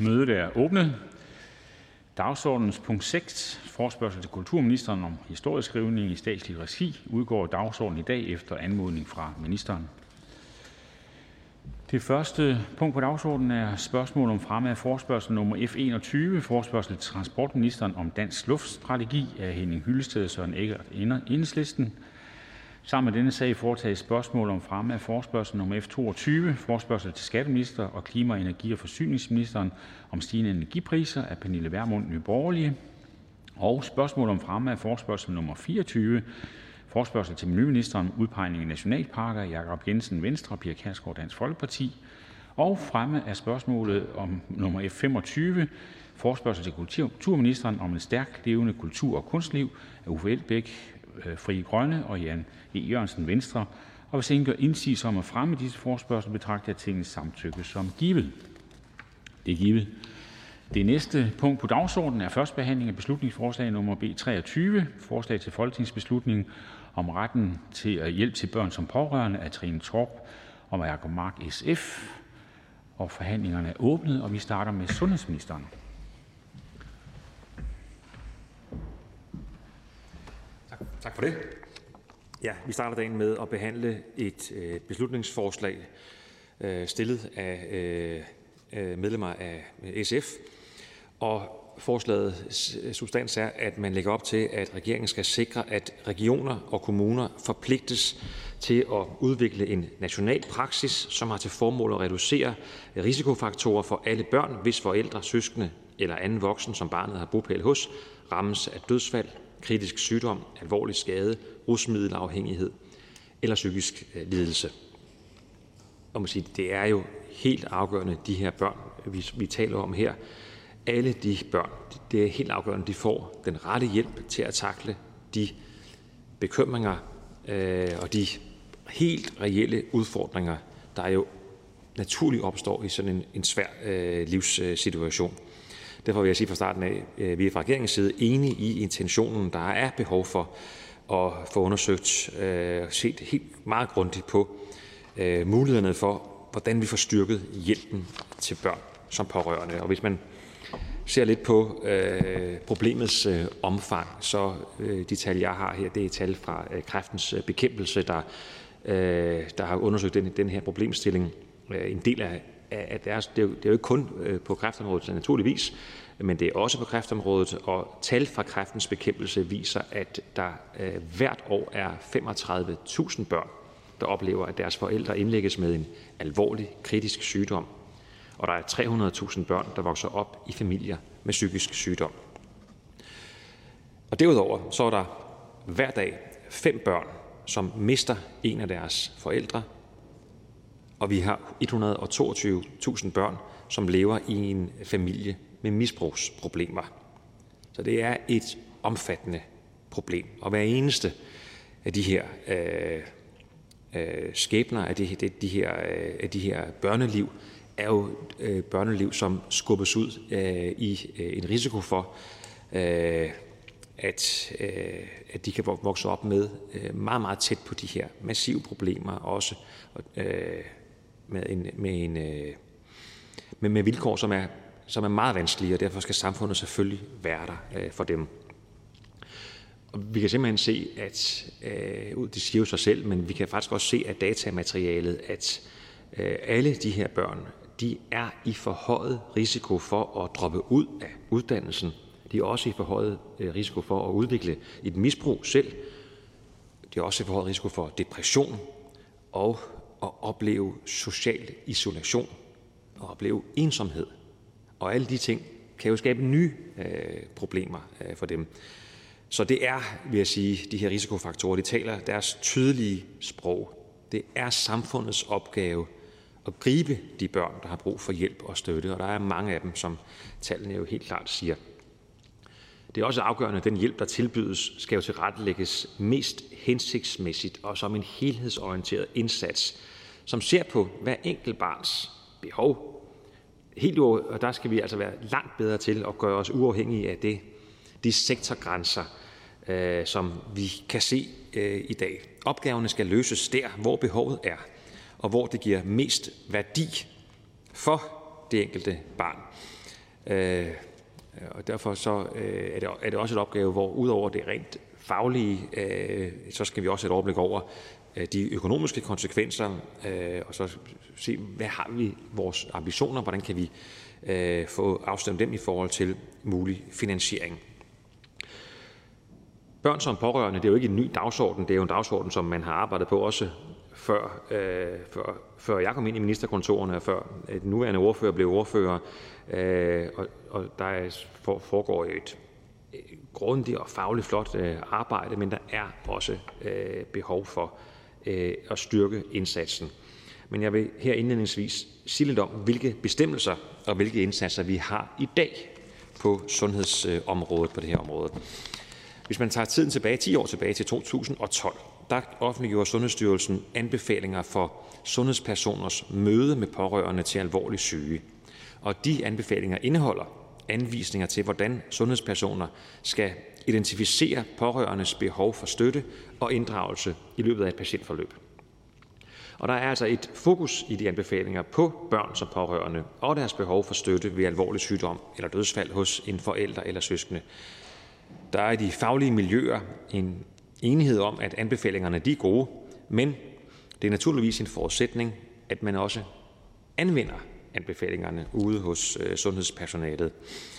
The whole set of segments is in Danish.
Mødet er åbnet. Dagsordenens punkt 6, forspørgsel til kulturministeren om historieskrivning i statslig regi, udgår dagsordenen i dag efter anmodning fra ministeren. Det første punkt på dagsordenen er spørgsmål om fremme af forspørgsel nummer F 21, forspørgsel til transportministeren om dansk luftstrategi af Henning Hyllested og Søren Eggert Enhedslisten. Sammen med denne sag foretages spørgsmål om fremme af forspørgsel nummer F 22, forspørgsel til skatteminister og klima-, energi- og forsyningsministeren om stigende energipriser. Af Pernille Vermund, Nye Borgerlige, og spørgsmål om fremme af forspørgsel nummer 24, forspørgsel til miljøministeren om udpegning af nationalparker, Jakob Jensen, Venstre, og Pia Kærsgaard, Dansk Folkeparti, og fremme af spørgsmålet om nummer F 25, forspørgsel til kulturministeren om et stærkt levende kultur- og kunstliv. Af Uffe Elbæk, Øh, Frie Grønne og Jan E. Jørgensen (Venstre). Og Hvis ingen gør indsigelse om at fremme disse forspørgsel, betragter jeg tingens samtykke som givet. Det er givet. Det næste punkt på dagsordenen er: første behandling af beslutningsforslag nummer B 23: Forslag til folketingsbeslutning om retten til øh, hjælp til børn som pårørende. Af Trine Torp og Jacob Mark (SF). forhandlingerne er åbnet, og vi starter med sundhedsministeren. Tak for det. Ja, vi starter dagen med at behandle et øh, beslutningsforslag øh, stillet af øh, øh medlemmer af SF. Og forslagets øh, substans er, at man lægger op til, at regeringen skal sikre, at regioner og kommuner forpligtes til at udvikle en national praksis, som har til formål at reducere risikofaktorer for alle børn, hvis forældre, søskende eller anden voksen, som barnet har bopæl hos, rammes af dødsfald, kritisk sygdom, alvorlig skade, rusmiddelafhængighed eller psykisk øh, lidelse. Og man siger, det er jo helt afgørende, de her børn, vi, vi taler om her, alle de børn, det er helt afgørende, de får den rette hjælp til at takle de bekymringer øh, og de helt reelle udfordringer, der jo naturligt opstår i sådan en, en svær øh, livssituation. Derfor vil jeg sige fra starten af, at vi er fra regeringens side enige i intentionen. Der er behov for at få undersøgt og set helt meget grundigt på øh, mulighederne for, hvordan vi får styrket hjælpen til børn som pårørende. Og hvis man ser lidt på problemets omfang, så de tal, jeg har her, det er tal fra kræftens bekæmpelse, der, der har undersøgt den, den her problemstilling. En del af at det er det er jo ikke kun øh, på kræftområdet naturligvis, men det er også på kræftområdet, og tal fra Kræftens Bekæmpelse viser, at der øh, hvert år er 35.000 børn, der oplever, at deres forældre indlægges med en alvorlig kritisk sygdom, og der er 300.000 børn, der vokser op i familier med psykisk sygdom. Og derudover så er der hver dag fem børn, som mister en af deres forældre og vi har 122.000 børn, som lever i en familie med misbrugsproblemer. Så det er et omfattende problem. Og hver eneste af de her øh, øh, skæbner, af de, de, de, her, øh, af de her børneliv, er jo øh, børneliv, som skubbes ud øh, i øh, en risiko for, øh, at, øh, at de kan vokse op med øh, meget, meget tæt på de her massive problemer, også Og, øh, med, en, med, en, øh, med, med vilkår, som er, som er meget vanskelige, og derfor skal samfundet selvfølgelig være der øh, for dem. Og vi kan simpelthen se, at øh, det siger jo sig selv, men vi kan faktisk også se af datamaterialet, at øh, alle de her børn, de er i forhøjet risiko for at droppe ud af uddannelsen. De er også i forhøjet øh, risiko for at udvikle et misbrug selv. De er også i forhøjet risiko for depression og at opleve social isolation og opleve ensomhed. Og alle de ting kan jo skabe nye øh, problemer øh, for dem. Så det er, vil jeg sige, de her risikofaktorer, de taler deres tydelige sprog. Det er samfundets opgave at gribe de børn, der har brug for hjælp og støtte, og der er mange af dem, som tallene jo helt klart siger. Det er også afgørende, at den hjælp, der tilbydes, skal jo tilrettelægges mest hensigtsmæssigt og som en helhedsorienteret indsats, som ser på hver enkelt barns behov. Helt og der skal vi altså være langt bedre til at gøre os uafhængige af det, de sektorgrænser, øh, som vi kan se øh, i dag. Opgaverne skal løses der, hvor behovet er, og hvor det giver mest værdi for det enkelte barn. Øh, Øh, og derfor så øh, er, det, er det også et opgave, hvor udover det rent faglige, øh, så skal vi også have et overblik over øh, de økonomiske konsekvenser, øh, og så se, hvad har vi vores ambitioner, hvordan kan vi øh, få afstemt dem i forhold til mulig finansiering. Børn som pårørende, det er jo ikke en ny dagsorden, det er jo en dagsorden, som man har arbejdet på også før, øh, før, før jeg kom ind i ministerkontorerne, og før øh, den nuværende ordfører blev ordfører. Øh, og, og der er, foregår et øh, grundigt og fagligt flot øh, arbejde, men der er også behov for at styrke indsatsen. Men jeg vil her indledningsvis sige lidt om, hvilke bestemmelser og hvilke indsatser vi har i dag på sundhedsområdet på det her område. Hvis man tager tiden tilbage 10 år tilbage til 2012, der offentliggjorde Sundhedsstyrelsen anbefalinger for sundhedspersoners møde med pårørende til alvorligt syge. Og de anbefalinger indeholder anvisninger til, hvordan sundhedspersoner skal identificere pårørendes behov for støtte og inddragelse i løbet af et patientforløb. Og der er altså et fokus i de anbefalinger på børn som pårørende og deres behov for støtte ved alvorlig sygdom eller dødsfald hos en forælder eller søskende. Der er i de faglige miljøer en enighed om, at anbefalingerne de er gode, men det er naturligvis en forudsætning, at man også anvender anbefalingerne ude hos øh, sundhedspersonalet.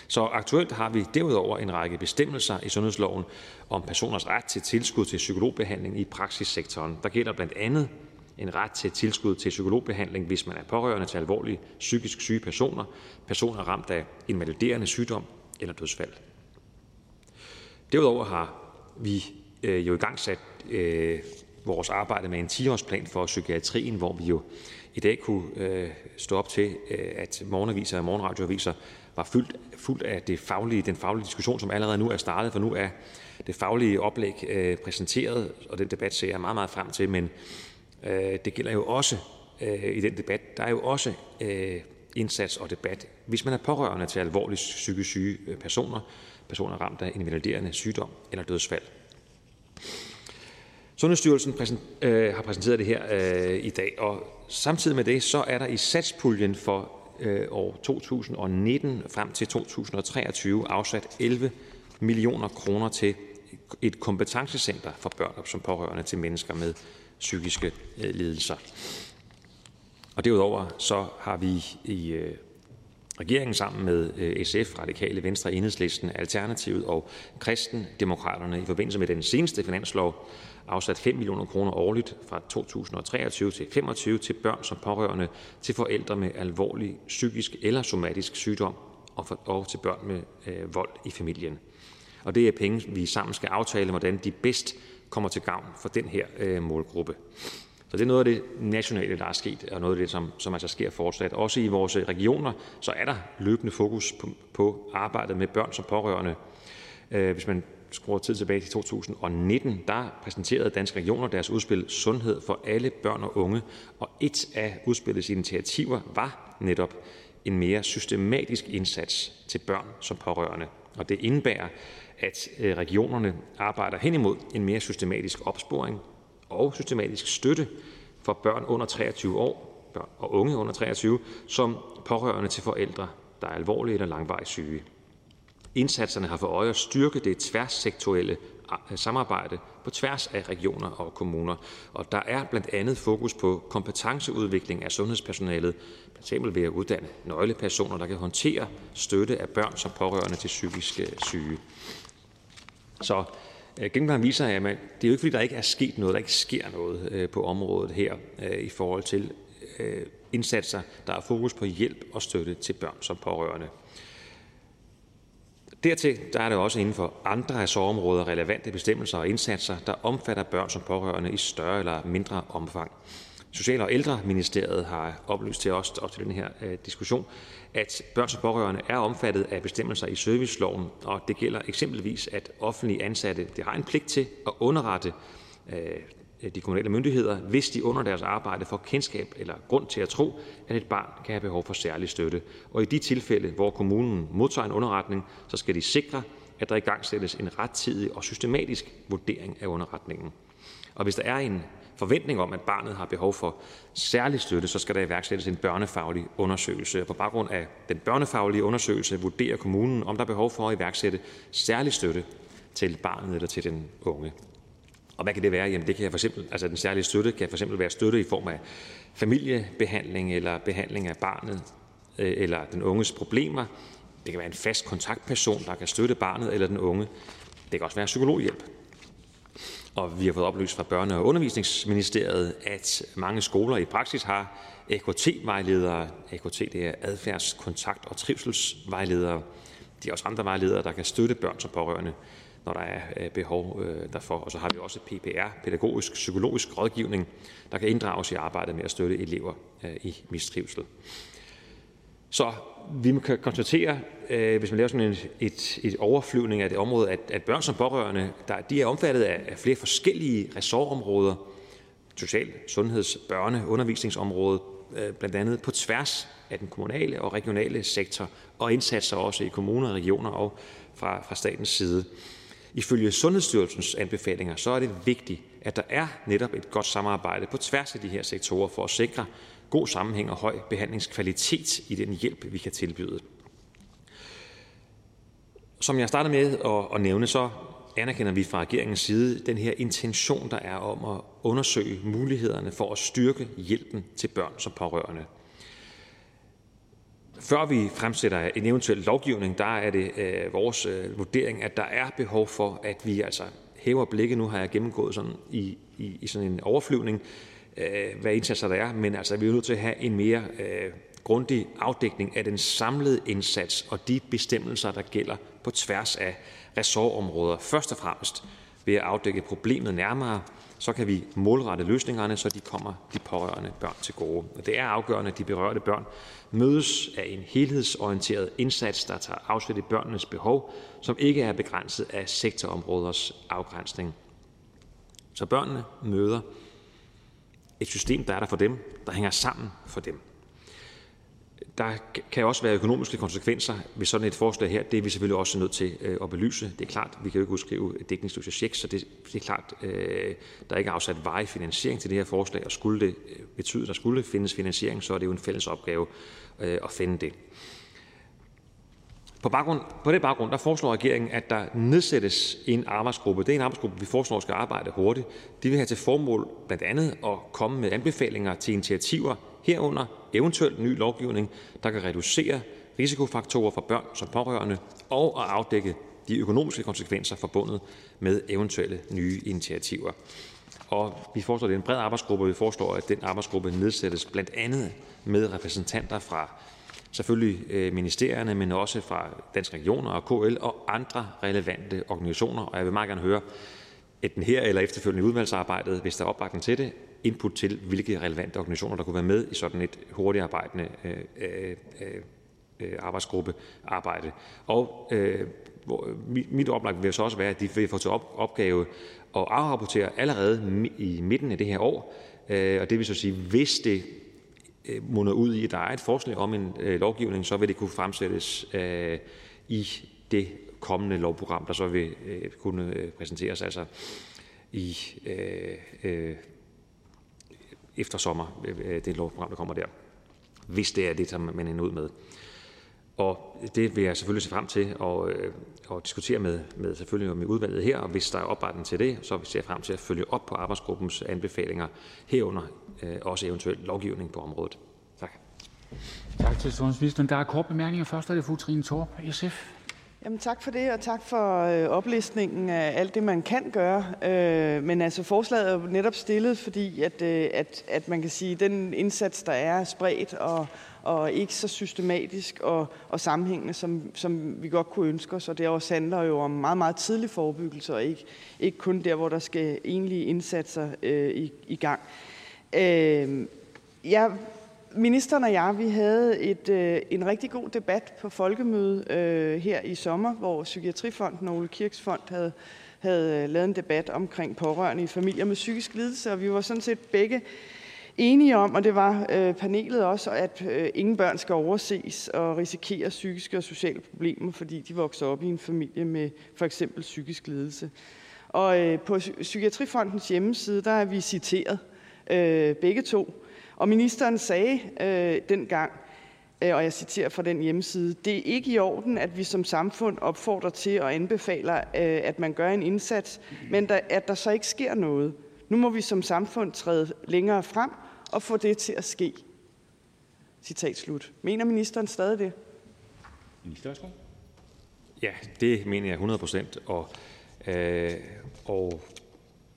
Så aktuelt har vi derudover en række bestemmelser i sundhedsloven om personers ret til tilskud til psykologbehandling i praksissektoren. Der gælder blandt andet en ret til tilskud til psykologbehandling, hvis man er pårørende til alvorlige psykisk syge personer, personer ramt af invaliderende sygdom eller dødsfald. Derudover har vi øh, jo i gang sat øh, vores arbejde med en 10-årsplan for psykiatrien, hvor vi jo i dag kunne øh, stå op til, øh, at morgenaviser og morgenradioaviser var fyldt, fuldt af det faglige, den faglige diskussion, som allerede nu er startet, for nu er det faglige oplæg øh, præsenteret, og den debat ser jeg meget, meget frem til, men øh, det gælder jo også øh, i den debat, der er jo også øh, indsats og debat, hvis man er pårørende til alvorligt psykisk syge øh, personer, personer ramt af invaliderende sygdom eller dødsfald. Sundhedsstyrelsen øh, har præsenteret det her øh, i dag, og samtidig med det så er der i satspuljen for øh, år 2019 frem til 2023 afsat 11 millioner kroner til et kompetencecenter for børn som pårørende til mennesker med psykiske øh, lidelser. Og derudover så har vi i øh, regeringen sammen med øh, SF, Radikale Venstre, Enhedslisten, Alternativet og Kristendemokraterne i forbindelse med den seneste finanslov afsat 5 millioner kroner årligt fra 2023 til 25 til børn som pårørende til forældre med alvorlig psykisk eller somatisk sygdom og, for, og til børn med øh, vold i familien. Og det er penge, vi sammen skal aftale, hvordan de bedst kommer til gavn for den her øh, målgruppe. Så det er noget af det nationale, der er sket, og noget af det, som, som altså sker fortsat. Også i vores øh, regioner, så er der løbende fokus på, på arbejdet med børn som pårørende. Øh, hvis man skruer tid tilbage til 2019, der præsenterede Danske Regioner deres udspil Sundhed for alle børn og unge, og et af udspillets initiativer var netop en mere systematisk indsats til børn som pårørende. Og det indebærer, at øh, regionerne arbejder hen imod en mere systematisk opsporing og systematisk støtte for børn under 23 år, børn og unge under 23, som pårørende til forældre, der er alvorligt eller langvarigt syge. Indsatserne har for øje at styrke det tværsektorielle samarbejde på tværs af regioner og kommuner, og der er blandt andet fokus på kompetenceudvikling af sundhedspersonalet, f.eks. ved at uddanne nøglepersoner, der kan håndtere støtte af børn som pårørende til psykisk øh, syge. Så øh, gennemgangen viser, at det er jo ikke, fordi der ikke er sket noget, der ikke sker noget øh, på området her i forhold til indsatser, der har fokus på hjælp og støtte til børn som pårørende. Dertil der er det også inden for andre ressortområder relevante bestemmelser og indsatser, der omfatter børn som pårørende i større eller mindre omfang. Social- og ældreministeriet har oplyst til os op til den her øh, diskussion, at børn som pårørende er omfattet af bestemmelser i serviceloven, og det gælder eksempelvis, at offentlige ansatte det har en pligt til at underrette Øh, Øh, de kommunale myndigheder, hvis de under deres arbejde får kendskab eller grund til at tro, at et barn kan have behov for særlig støtte. Og i de tilfælde, hvor kommunen modtager en underretning, så skal de sikre, at der i gang sættes en rettidig og systematisk vurdering af underretningen. Og hvis der er en forventning om, at barnet har behov for særlig støtte, så skal der iværksættes en børnefaglig undersøgelse. Og På baggrund af den børnefaglige undersøgelse vurderer kommunen, om der er behov for at iværksætte særlig støtte til barnet eller til den unge. Og hvad kan det være? Jamen det kan for eksempel, altså den særlige støtte kan for eksempel være støtte i form af familiebehandling eller behandling af barnet øh, eller den unges problemer. Det kan være en fast kontaktperson, der kan støtte barnet eller den unge. Det kan også være psykologhjælp. Og vi har fået oplyst fra Børne- og Undervisningsministeriet, at mange skoler i praksis har AKT-vejledere. AKT det er adfærds-, kontakt- og trivselsvejledere. De er også andre vejledere, der kan støtte børn som pårørende når der er øh, behov øh, derfor. Og så har vi også PPR, pædagogisk psykologisk rådgivning, der kan inddrages i arbejdet med at støtte elever øh, i mistrivsel. Så vi kan konstatere, øh, hvis man laver sådan et, et, et overflyvning af det område, at, at børn som pårørende, der, de er omfattet af, af flere forskellige ressortområder, social, sundheds, børne, undervisningsområde, øh, blandt andet på tværs af den kommunale og regionale sektor, og indsatser også i kommuner, regioner og fra, fra statens side. Ifølge Sundhedsstyrelsens anbefalinger så er det vigtigt, at der er netop et godt samarbejde på tværs af de her sektorer for at sikre god sammenhæng og høj behandlingskvalitet i den hjælp, vi kan tilbyde. Som jeg startede med at nævne, så anerkender vi fra regeringens side den her intention, der er om at undersøge mulighederne for at styrke hjælpen til børn som pårørende. Før vi fremsætter en eventuel lovgivning, der er det øh, vores øh, vurdering, at der er behov for, at vi altså hæver blikket. Nu har jeg gennemgået sådan i, i, i sådan en overflyvning, øh, hvad indsatser der er, men altså vi er nødt til at have en mere øh, grundig afdækning af den samlede indsats og de bestemmelser, der gælder på tværs af ressortområder. Først og fremmest ved at afdække problemet nærmere, så kan vi målrette løsningerne, så de kommer de pårørende børn til gode. Og det er afgørende, at de berørte børn mødes af en helhedsorienteret indsats, der tager afsæt i børnenes behov, som ikke er begrænset af sektorområders afgrænsning. Så børnene møder et system, der er der for dem, der hænger sammen for dem. Der kan også være økonomiske konsekvenser ved sådan et forslag her. Det er vi selvfølgelig også nødt til øh, at belyse. Det er klart, vi kan jo ikke udskrive dækningsløse checks, så det, det er klart, øh, der er ikke afsat varig finansiering til det her forslag, og skulle det øh, betyde, at der skulle findes finansiering, så er det jo en fælles opgave at finde det. På, baggrund, på den baggrund der foreslår regeringen, at der nedsættes en arbejdsgruppe. Det er en arbejdsgruppe, vi foreslår skal arbejde hurtigt. De vil have til formål blandt andet at komme med anbefalinger til initiativer, herunder eventuelt ny lovgivning, der kan reducere risikofaktorer for børn som pårørende og at afdække de økonomiske konsekvenser forbundet med eventuelle nye initiativer. Og vi foreslår, at det er en bred arbejdsgruppe, og vi foreslår, at den arbejdsgruppe nedsættes blandt andet med repræsentanter fra selvfølgelig øh, ministerierne, men også fra Danske Regioner og KL og andre relevante organisationer. Og jeg vil meget gerne høre, enten her eller efterfølgende i udvalgsarbejdet, hvis der er opbakning til det, input til, hvilke relevante organisationer der kunne være med i sådan et hurtigt arbejdende øh, øh, øh, øh arbejdsgruppe arbejde. Og øh, mit oplag vil så også være, at de vil få til op, opgave at afrapportere allerede i midten af det her år. Øh, og det vil så sige, hvis det Øh, munder ud i, at der er et forslag om en øh, lovgivning, så vil det kunne fremsættes øh, i det kommende lovprogram, der så vil øh, kunne øh, præsenteres altså i øh, øh, efter sommer, øh, øh, det lovprogram, der kommer der, hvis det er det, som man ender ud med. Og det vil jeg selvfølgelig se frem til at, øh, at diskutere med, med, selvfølgelig med udvalget her, og hvis der er opbakning til det, så ser jeg frem til at følge op på arbejdsgruppens anbefalinger herunder også eventuel lovgivning på området. Tak. Tak til sundhedsministeren. Der er kort bemærkninger. Først er det fru Trine Torp, SF. Jamen, tak for det, og tak for øh, oplistningen af alt det, man kan gøre. Øh, men altså, forslaget er jo netop stillet, fordi at, øh, at, at man kan sige, at den indsats, der er spredt og, og ikke så systematisk og, og sammenhængende, som, som vi godt kunne ønske os. Og det også handler jo om meget, meget tidlig forebyggelse, og ikke, ikke kun der, hvor der skal egentlige indsatser øh, i, i gang. Øh, ja, Ministeren og jeg vi havde et, øh, en rigtig god debat på folkemødet øh, her i sommer, hvor Psykiatrifonden og Ole Kirks Fond havde, havde øh, lavet en debat omkring pårørende i familier med psykisk lidelse, og vi var sådan set begge enige om, og det var øh, panelet også, at øh, ingen børn skal overses og risikere psykiske og sociale problemer, fordi de vokser op i en familie med for eksempel psykisk lidelse. Og øh, på Psykiatrifondens hjemmeside, der er vi citeret, øh, begge to. Og ministeren sagde øh, dengang, øh, og jeg citerer fra den hjemmeside, det er ikke i orden, at vi som samfund opfordrer til og anbefaler, øh, at man gør en indsats, men der, at der så ikke sker noget. Nu må vi som samfund træde længere frem og få det til at ske. Citat slut. Mener ministeren stadig det? Minister, Ja, det mener jeg 100 procent. Og, øh, og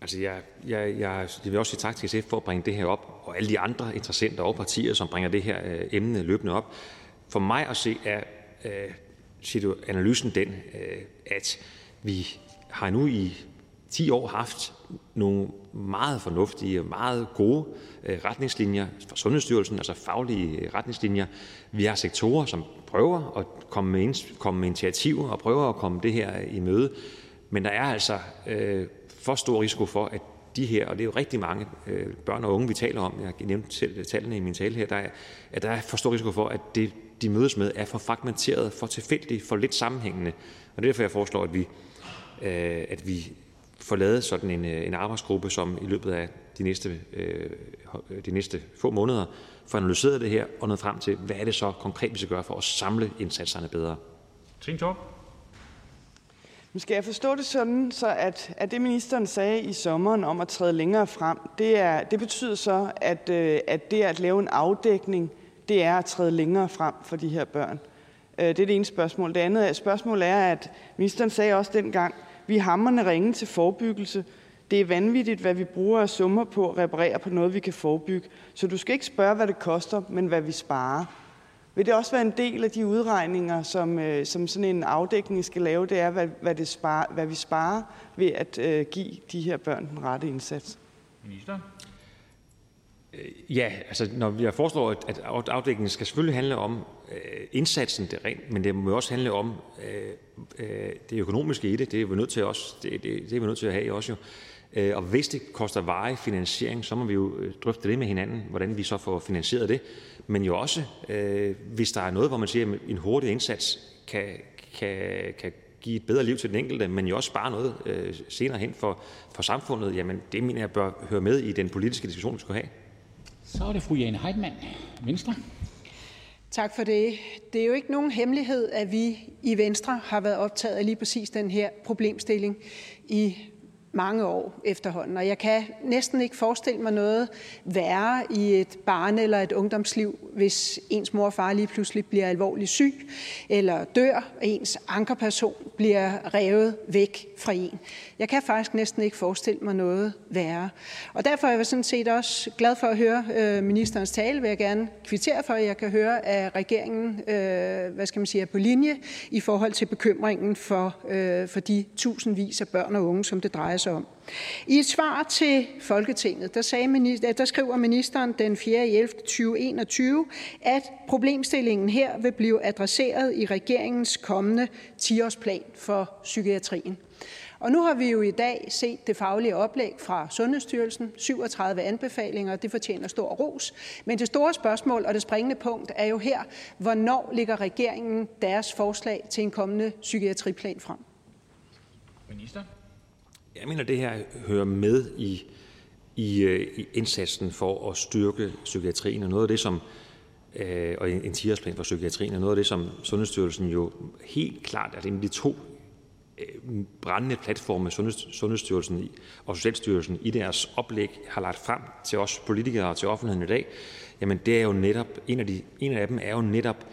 altså jeg, jeg, jeg, jeg vil også sige tak til SF for at bringe det her op, og alle de andre interessenter og partier, som bringer det her øh, emne løbende op. For mig at se er øh, analysen den, øh, at vi har nu i 10 år haft nogle meget fornuftige og meget gode øh, retningslinjer fra Sundhedsstyrelsen, altså faglige øh, retningslinjer. Vi har sektorer, som prøver at komme med, komme med initiativer og prøver at komme det her øh, i møde, men der er altså øh, for stor risiko for, at de her, og det er jo rigtig mange øh, børn og unge, vi taler om, jeg nævnte selv tallene i min tale her, der er, at der er for stor risiko for, at det, de mødes med, er for fragmenteret, for tilfældigt, for lidt sammenhængende. Og det er derfor, jeg foreslår, at vi, øh, at vi får lavet sådan en, øh, en arbejdsgruppe, som i løbet af de næste, øh, de næste få måneder får analyseret det her og nået frem til, hvad er det så konkret, vi skal gøre for at samle indsatserne bedre. Trine skal jeg forstå det sådan, så at, at det ministeren sagde i sommeren om at træde længere frem, det, er, det betyder så, at, øh, at det at lave en afdækning, det er at træde længere frem for de her børn? Øh, det er det ene spørgsmål. Det andet øh, spørgsmål er, at ministeren sagde også dengang, vi er hammerne ringe til forebyggelse. Det er vanvittigt, hvad vi bruger af summer på at reparere på noget, vi kan forebygge. Så du skal ikke spørge, hvad det koster, men hvad vi sparer. Vil det også være en del af de udregninger, som, øh, som sådan en afdækning skal lave, det er, hvad, hvad, det sparer, hvad vi sparer ved at øh, give de her børn den rette indsats? Minister? Øh, ja, altså når jeg foreslår, at afdækningen skal selvfølgelig handle om øh, indsatsen, det rent, men det må også handle om øh, øh, det økonomiske i det. Det er vi nødt til også, det, det, det er vi nødt til at have også jo. Øh, og hvis det koster varig finansiering, så må vi jo drøfte det med hinanden, hvordan vi så får finansieret det. Men jo også, øh, hvis der er noget, hvor man siger, at en hurtig indsats kan, kan, kan give et bedre liv til den enkelte, men jo også spare noget øh, senere hen for, for samfundet, jamen det mener jeg bør høre med i den politiske diskussion, vi skal have. Så er det fru Jane Heitmann, Venstre. Tak for det. Det er jo ikke nogen hemmelighed, at vi i Venstre har været optaget af lige præcis den her problemstilling i mange år efterhånden, og jeg kan næsten ikke forestille mig noget værre i et barn- eller et ungdomsliv, hvis ens mor og far lige pludselig bliver alvorligt syg eller dør, og ens ankerperson bliver revet væk fra en. Jeg kan faktisk næsten ikke forestille mig noget værre. Og derfor er jeg sådan set også glad for at høre øh, ministerens tale, vil jeg gerne kvittere for, at jeg kan høre, at regeringen øh, hvad skal man sige, er på linje i forhold til bekymringen for, øh, for de tusindvis af børn og unge, som det drejer sig om. I et svar til Folketinget der, sagde minister, der skriver ministeren den 4. 11. 2021, at problemstillingen her vil blive adresseret i regeringens kommende 10-årsplan for psykiatrien. Og nu har vi jo i dag set det faglige oplæg fra Sundhedsstyrelsen, 37 anbefalinger, det fortjener stor ros. Men det store spørgsmål og det springende punkt er jo her, hvornår ligger regeringen deres forslag til en kommende psykiatriplan frem? Minister? Jeg mener, det her hører med i, i, øh, i indsatsen for at styrke psykiatrien, og noget af det, som øh, og en 10-årsplan for psykiatrien, og noget af det, som Sundhedsstyrelsen jo helt klart, altså en af de to øh, brændende platforme, Sundhedsstyrelsen og Socialstyrelsen i deres oplæg har lagt frem til os politikere og til offentligheden i dag, jamen det er jo netop, en af, de, en af dem er jo netop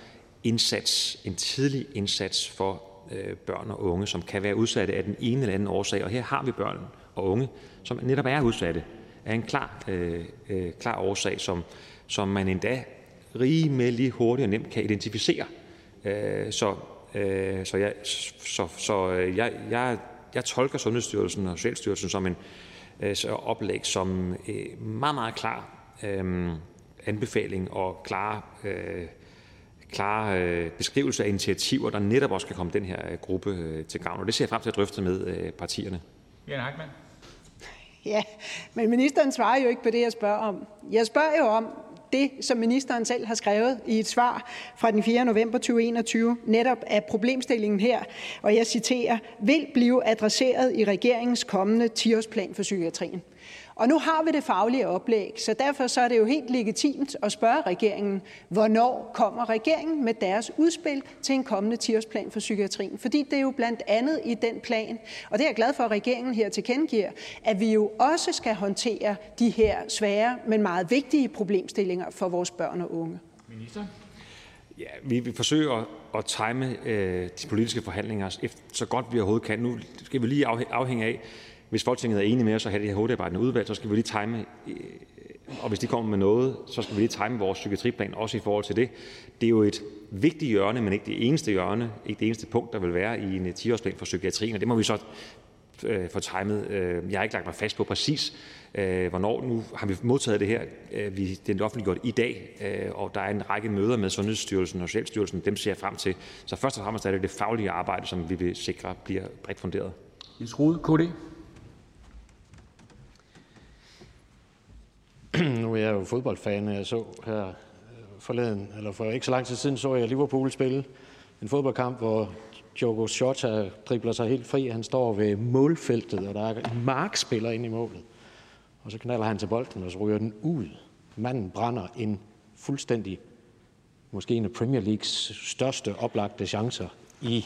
indsats, en tidlig indsats for Øh, børn og unge, som kan være udsatte af den ene eller anden årsag. Og her har vi børn og unge, som netop er udsatte af en klar, øh, øh, klar årsag, som, som man endda rimelig hurtigt og nemt kan identificere. Øh, så øh, så, jeg, så, så øh, jeg, jeg, jeg tolker Sundhedsstyrelsen og Socialstyrelsen som en øh, så oplæg som øh, meget, meget klar øh, anbefaling og klar øh, klare øh, beskrivelse af initiativer, der netop også kan komme den her øh, gruppe øh, til gavn. Og det ser jeg frem til at drøfte med partierne. Jane Heitmann. Ja, men ministeren svarer jo ikke på det, jeg spørger om. Jeg spørger jo om det, som ministeren selv har skrevet i et svar fra den 4. november 2021, netop af problemstillingen her, og jeg citerer, vil blive adresseret i regeringens kommende 10-årsplan for psykiatrien. Og nu har vi det faglige oplæg, så derfor så er det jo helt legitimt at spørge regeringen, hvornår kommer regeringen med deres udspil til en kommende 10-årsplan for psykiatrien? Fordi det er jo blandt andet i den plan, og det er jeg glad for, at regeringen her tilkendegiver, at vi jo også skal håndtere de her svære, men meget vigtige problemstillinger for vores børn og unge. Minister? Ja, vi vil forsøge at, at time øh, de politiske forhandlinger så godt vi overhovedet kan. Nu skal vi lige afhænge af, hvis Folketinget er enige med os og have det her hurtigarbejdende udvalg, så skal vi lige time, øh, og hvis de kommer med noget, så skal vi lige time vores psykiatriplan også i forhold til det. Det er jo et vigtigt hjørne, men ikke det eneste hjørne, ikke det eneste punkt, der vil være i en øh, 10-årsplan for psykiatrien, og det må vi så øh, få timet. Øh, jeg har ikke lagt mig fast på præcis, øh, hvornår. Nu har vi modtaget det her. Vi, det er offentliggjort i dag, og der er en række møder med Sundhedsstyrelsen og Socialstyrelsen. Dem ser jeg frem til. Så først og fremmest er det det faglige arbejde, som vi vil sikre bliver bredt funderet. Jens Rode, KD. nu er jeg jo fodboldfan, og jeg så her øh, forleden, eller for ikke så lang tid siden, så jeg Liverpool spille en fodboldkamp, hvor Diogo Jota dribler sig helt fri. Han står ved målfeltet, og der er en markspiller ind i målet. Og så knaller han til bolden, og så ryger den ud. Manden brænder en fuldstændig, måske en af Premier Leagues største oplagte chancer i,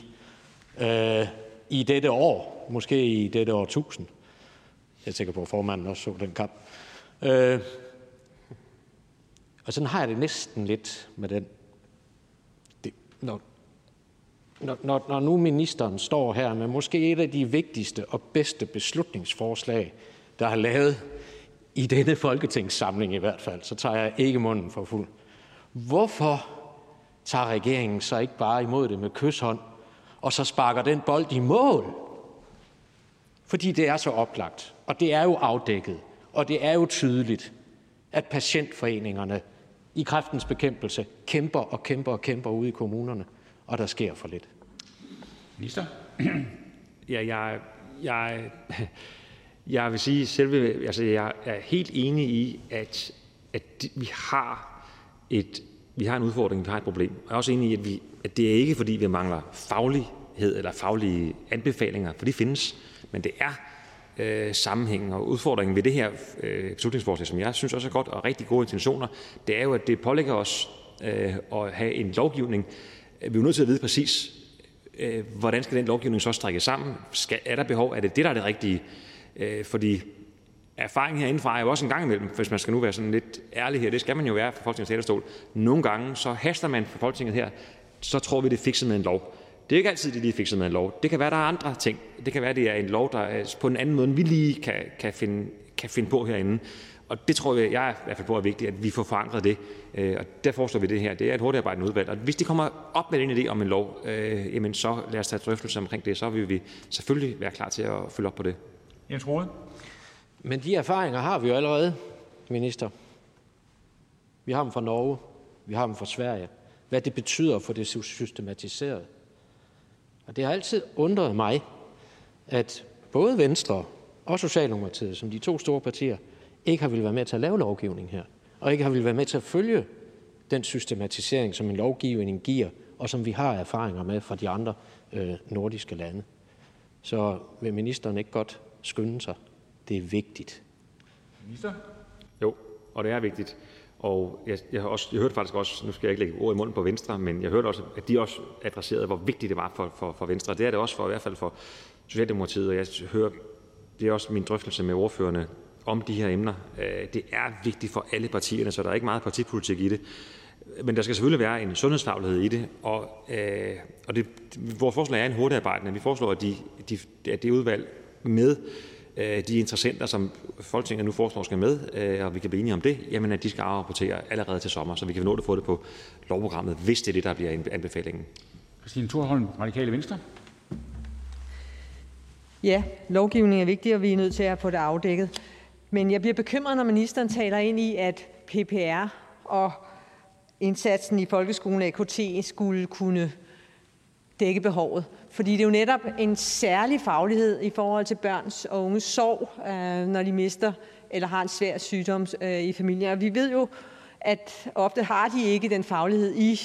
øh, i dette år, måske i dette år 1000. Jeg er sikker på, at formanden også så den kamp. Øh, og sådan har jeg det næsten lidt med den. Det, når, når, når, når nu ministeren står her med måske et af de vigtigste og bedste beslutningsforslag, der er lavet i denne folketingssamling i hvert fald, så tager jeg ikke munden for fuld. Hvorfor tager regeringen så ikke bare imod det med kysshånd, og så sparker den bold i mål? Fordi det er så oplagt, og det er jo afdækket, og det er jo tydeligt, at patientforeningerne i kræftens bekæmpelse kæmper og kæmper og kæmper ude i kommunerne, og der sker for lidt. Minister? Ja, jeg, jeg, jeg vil sige, selve, altså jeg er helt enig i, at, at vi har et vi har en udfordring, vi har et problem. Jeg er også enig i, at, vi, at det er ikke fordi, vi mangler faglighed eller faglige anbefalinger, for de findes, men det er Øh, sammenhængen. Og udfordringen ved det her øh, beslutningsforslag, som jeg synes også er godt og rigtig gode intentioner, det er jo, at det pålægger os øh, at have en lovgivning. Vi er jo nødt til at vide præcis, øh, hvordan skal den lovgivning så strække sammen? Skal, er der behov? Er det det, der er det rigtige? Øh, fordi erfaringen herindefra er jo også en gang imellem, hvis man skal nu være sådan lidt ærlig her, det skal man jo være fra Folketingets talerstol. Nogle gange så haster man fra Folketinget her, så tror vi, det er fikset med en lov. Det er ikke altid, det lige fikset med en lov. Det kan være, der er andre ting. Det kan være, det er en lov, der er på en anden måde, end vi lige kan, kan, finde, kan finde på herinde. Og det tror jeg, jeg er i hvert fald på er vigtigt, at vi får forankret det. Øh, og der foreslår vi det her. Det er et hurtigarbejdende udvalg. Og hvis de kommer op med en idé om en lov, øh, jamen så lad os tage drøftelser omkring det. Så vil vi selvfølgelig være klar til at følge op på det. Jens Rode. Men de erfaringer har vi jo allerede, minister. Vi har dem fra Norge. Vi har dem fra Sverige. Hvad det betyder for det systematiseret. Og det har altid undret mig, at både Venstre og Socialdemokratiet, som de to store partier, ikke har ville være med til at lave lovgivning her, og ikke har ville være med til at følge den systematisering, som en lovgivning giver, og som vi har erfaringer med fra de andre øh, nordiske lande. Så vil ministeren ikke godt skynde sig? Det er vigtigt. Minister? Jo, og det er vigtigt. Og jeg, jeg, har også, jeg hørte faktisk også, nu skal jeg ikke lægge ord i munden på Venstre, men jeg hørte også, at de også adresserede, hvor vigtigt det var for, for, for Venstre. Det er det også for, i hvert fald for Socialdemokratiet, og jeg hører, det er også min drøftelse med ordførerne om de her emner. Øh, det er vigtigt for alle partierne, så der er ikke meget partipolitik i det. Men der skal selvfølgelig være en sundhedsfaglighed i det, og, øh, og det, vores forslag er en hurtigarbejdende. Vi foreslår, at, de, de, at det udvalg med de interessenter, som Folketinget nu foreslår skal med, øh, og vi kan blive enige om det, jamen at de skal afrapportere allerede til sommer, så vi kan nå at få det på lovprogrammet, hvis det er det, der bliver anbefalingen. Christine Thorholm, Radikale Venstre. Ja, lovgivning er vigtig, og vi er nødt til at få det afdækket. Men jeg bliver bekymret, når ministeren taler ind i, at PPR og indsatsen i folkeskolen AKT skulle kunne dække behovet. Fordi det er jo netop en særlig faglighed i forhold til børns og unges sorg, øh, når de mister eller har en svær sygdom øh, i familien. Og vi ved jo, at ofte har de ikke den faglighed i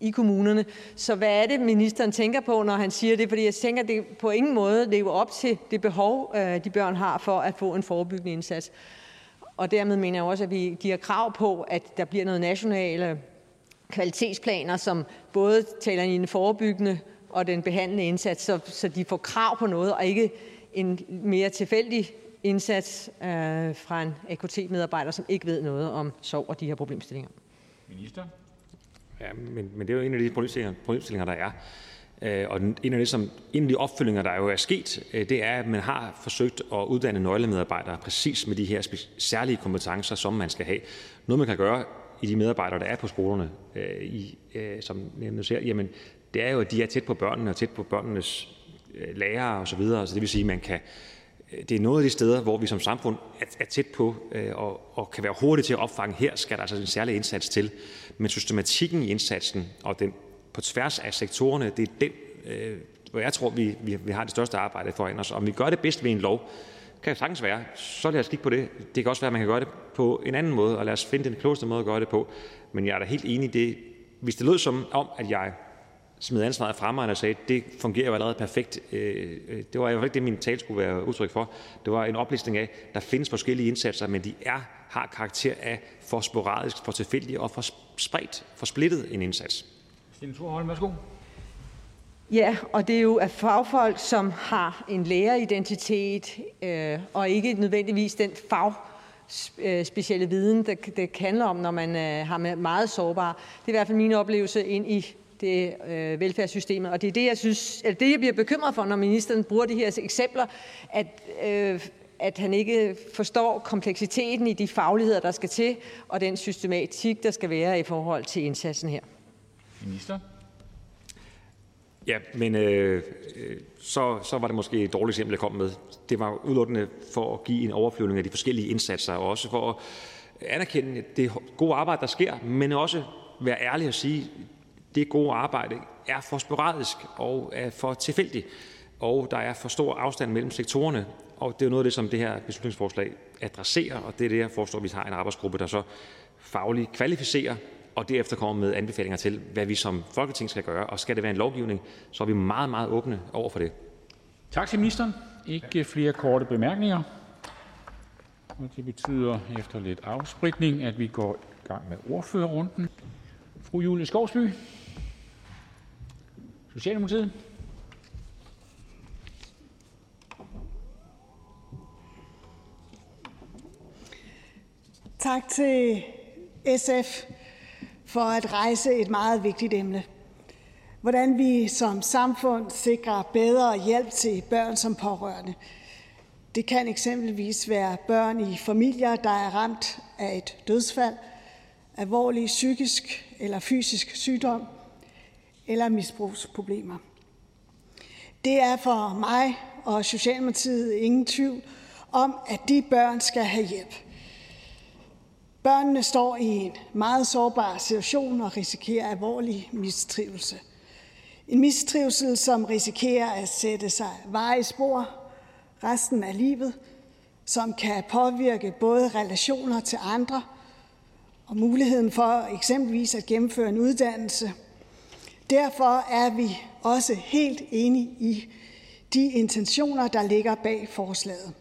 i kommunerne. Så hvad er det, ministeren tænker på, når han siger det? Fordi jeg tænker, at det på ingen måde lever op til det behov, øh, de børn har for at få en forebyggende indsats. Og dermed mener jeg også, at vi giver krav på, at der bliver noget nationale kvalitetsplaner, som både taler i en forebyggende og den behandlende indsats, så, så de får krav på noget, og ikke en mere tilfældig indsats øh, fra en AKT-medarbejder, som ikke ved noget om sorg og de her problemstillinger. Minister? Ja, men, men det er jo en af de problemstillinger, problemstillinger der er. Øh, og en af, det, som, en af de opfølgninger, der jo er sket, øh, det er, at man har forsøgt at uddanne nøglemedarbejdere præcis med de her særlige kompetencer, som man skal have. Noget, man kan gøre i de medarbejdere, der er på skolerne, øh, i, øh, som nævnt ser, jamen, det er jo, at de er tæt på børnene og tæt på børnenes øh, lærere osv. Så, så det vil sige, at man kan, øh, det er nogle af de steder, hvor vi som samfund er, er tæt på øh, og, og kan være hurtige til at opfange. Her skal der altså en særlig indsats til. Men systematikken i indsatsen og den på tværs af sektorerne, det er den, øh, hvor jeg tror, vi, vi, vi har det største arbejde foran os. Om vi gør det bedst ved en lov, kan sagtens være. Så lad os kigge på det. Det kan også være, at man kan gøre det på en anden måde, og lad os finde den klogeste måde at gøre det på. Men jeg er da helt enig i det. Hvis det lød som om, at jeg smed ansvaret fra mig og sagde, at det fungerer jo allerede perfekt. Øh, øh, det var i hvert fald ikke det, min tale skulle være udtryk for. Det var en oplistning af, at der findes forskellige indsatser, men de er, har karakter af for sporadisk, for tilfældig og for spredt, for splittet en indsats. Stine Thorholm, værsgo. Ja, og det er jo af fagfolk, som har en læreridentitet, øh, og ikke nødvendigvis den fag, øh, specielle viden, det, det handler om, når man øh, har med meget sårbare. Det er i hvert fald min oplevelse ind i det øh, velfærdssystemet, og det er det, jeg synes, eller det, jeg bliver bekymret for, når ministeren bruger de her eksempler, at, øh, at han ikke forstår kompleksiteten i de fagligheder, der skal til, og den systematik, der skal være i forhold til indsatsen her. Minister? Ja, men øh, så, så var det måske et dårligt eksempel, jeg kom med. Det var udelukkende for at give en overflyvning af de forskellige indsatser, og også for at anerkende det gode arbejde, der sker, men også være ærlig og sige, det gode arbejde er for sporadisk og er for tilfældigt, og der er for stor afstand mellem sektorerne. Og det er noget af det, som det her beslutningsforslag adresserer, og det er det, jeg forstår, at vi har en arbejdsgruppe, der så fagligt kvalificerer og derefter kommer med anbefalinger til, hvad vi som Folketing skal gøre. Og skal det være en lovgivning, så er vi meget, meget åbne over for det. Tak til ministeren. Ikke flere korte bemærkninger. Og det betyder efter lidt afspritning, at vi går i gang med ordførerrunden. Fru Julie Skovsby, Socialdemokratiet. Tak til SF for at rejse et meget vigtigt emne. Hvordan vi som samfund sikrer bedre hjælp til børn som pårørende. Det kan eksempelvis være børn i familier, der er ramt af et dødsfald, alvorlig psykisk eller fysisk sygdom eller misbrugsproblemer. Det er for mig og Socialdemokratiet ingen tvivl om, at de børn skal have hjælp. Børnene står i en meget sårbar situation og risikerer alvorlig mistrivelse. En mistrivsel, som risikerer at sætte sig varige spor resten af livet, som kan påvirke både relationer til andre og muligheden for eksempelvis at gennemføre en uddannelse. Derfor er vi også helt enige i de intentioner, der ligger bag forslaget.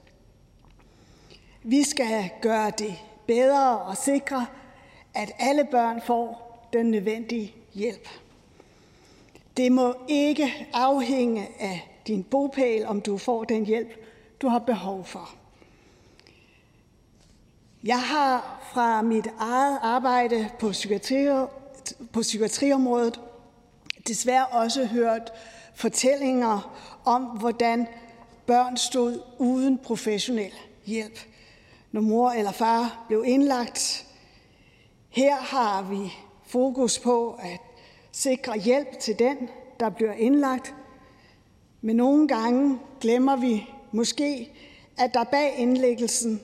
Vi skal gøre det bedre og sikre, at alle børn får den nødvendige hjælp. Det må ikke afhænge af din bopæl, om du får den hjælp, du har behov for. Jeg har fra mit eget arbejde på, psykiatri, på psykiatriområdet desværre også hørt fortællinger om, hvordan børn stod uden professionel hjælp når mor eller far blev indlagt. Her har vi fokus på at sikre hjælp til den, der bliver indlagt. Men nogle gange glemmer vi måske, at der bag indlæggelsen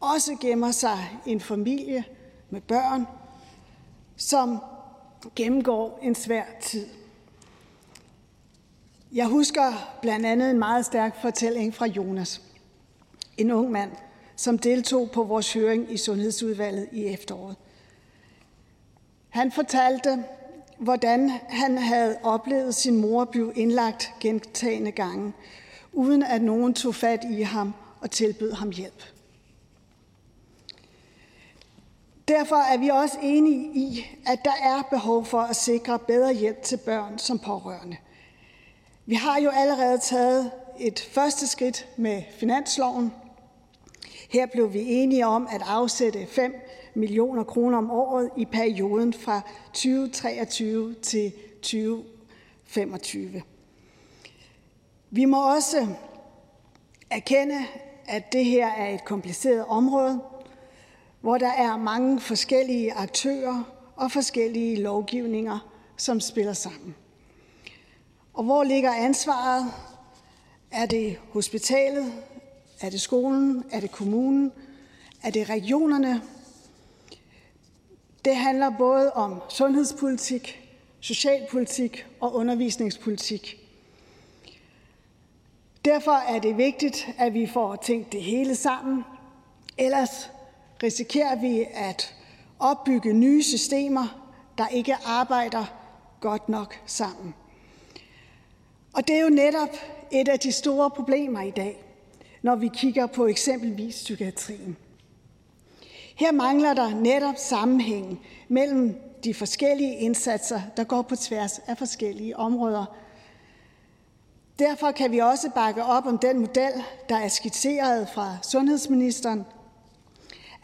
også gemmer sig en familie med børn, som gennemgår en svær tid. Jeg husker blandt andet en meget stærk fortælling fra Jonas. En ung mand, som deltog på vores høring i Sundhedsudvalget i efteråret. Han fortalte, hvordan han havde oplevet sin mor blive indlagt gentagende gange, uden at nogen tog fat i ham og tilbød ham hjælp. Derfor er vi også enige i, at der er behov for at sikre bedre hjælp til børn som pårørende. Vi har jo allerede taget et første skridt med finansloven. Her blev vi enige om at afsætte 5 millioner kroner om året i perioden fra 2023 til 2025. Vi må også erkende, at det her er et kompliceret område, hvor der er mange forskellige aktører og forskellige lovgivninger, som spiller sammen. Og hvor ligger ansvaret? Er det hospitalet? Er det skolen? Er det kommunen? Er det regionerne? Det handler både om sundhedspolitik, socialpolitik og undervisningspolitik. Derfor er det vigtigt, at vi får tænkt det hele sammen. Ellers risikerer vi at opbygge nye systemer, der ikke arbejder godt nok sammen. Og det er jo netop et af de store problemer i dag, når vi kigger på eksempelvis psykiatrien. Her mangler der netop sammenhæng mellem de forskellige indsatser, der går på tværs af forskellige områder. Derfor kan vi også bakke op om den model, der er skitseret fra sundhedsministeren,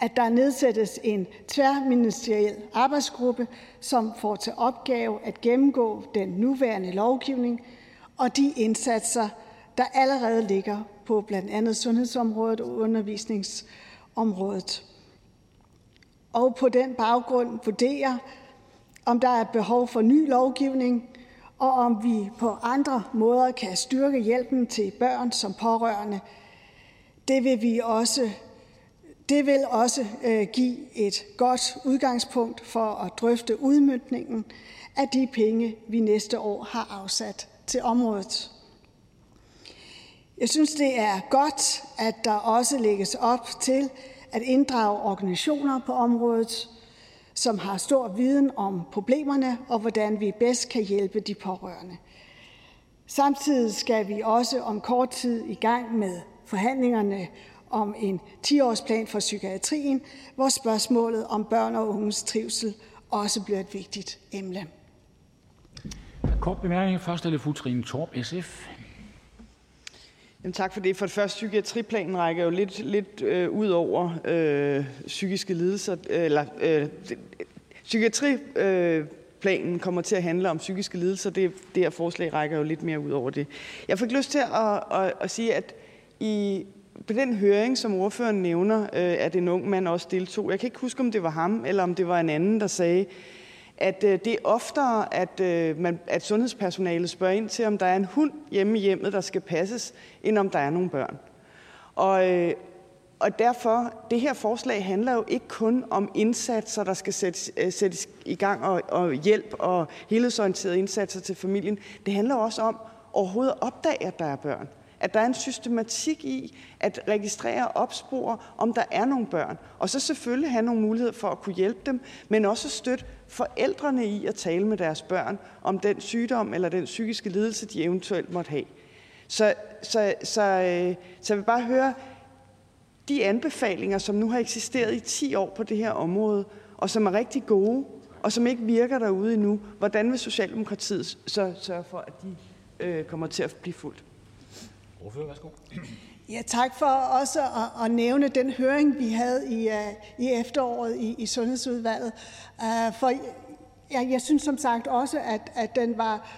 at der nedsættes en tværministeriel arbejdsgruppe, som får til opgave at gennemgå den nuværende lovgivning og de indsatser, der allerede ligger på blandt andet sundhedsområdet og undervisningsområdet. Og på den baggrund vurdere, om der er behov for ny lovgivning, og om vi på andre måder kan styrke hjælpen til børn som pårørende. Det vil vi også det vil også øh, give et godt udgangspunkt for at drøfte udmyndningen af de penge, vi næste år har afsat til området. Jeg synes, det er godt, at der også lægges op til at inddrage organisationer på området, som har stor viden om problemerne og hvordan vi bedst kan hjælpe de pårørende. Samtidig skal vi også om kort tid i gang med forhandlingerne om en 10-årsplan for psykiatrien, hvor spørgsmålet om børn og unges trivsel også bliver et vigtigt emne. Kort bemærkning. Først er det fru Trine Torp, SF. Jamen, tak for det. For det første, psykiatriplanen rækker jo lidt, lidt øh, ud over øh, psykiske lidelser. Eller, øh, psykiatriplanen øh, kommer til at handle om psykiske lidelser. Det, det her forslag rækker jo lidt mere ud over det. Jeg fik lyst til at, at, at sige, at i på den høring, som ordføreren nævner, øh, at en ung mand også deltog. Jeg kan ikke huske, om det var ham, eller om det var en anden, der sagde, at øh, det er oftere, at, øh, man, at sundhedspersonalet spørger ind til, om der er en hund hjemme i hjemmet, der skal passes, end om der er nogle børn. Og, øh, og derfor, det her forslag handler jo ikke kun om indsatser, der skal sættes, øh, sættes i gang, og, og hjælp og helhedsorienterede indsatser til familien. Det handler også om overhovedet at opdage, at der er børn at der er en systematik i at registrere og opspore, om der er nogle børn, og så selvfølgelig have nogle muligheder for at kunne hjælpe dem, men også støtte forældrene i at tale med deres børn om den sygdom eller den psykiske lidelse, de eventuelt måtte have. Så, så, så, øh, så jeg vil bare høre, de anbefalinger, som nu har eksisteret i 10 år på det her område, og som er rigtig gode, og som ikke virker derude endnu, hvordan vil Socialdemokratiet så sørge for, at de øh, kommer til at blive fuldt? Ordfører, værsgo. Ja, tak for også at, at nævne den høring, vi havde i, uh, i efteråret i, i Sundhedsudvalget. Uh, for jeg, jeg synes som sagt også, at, at den var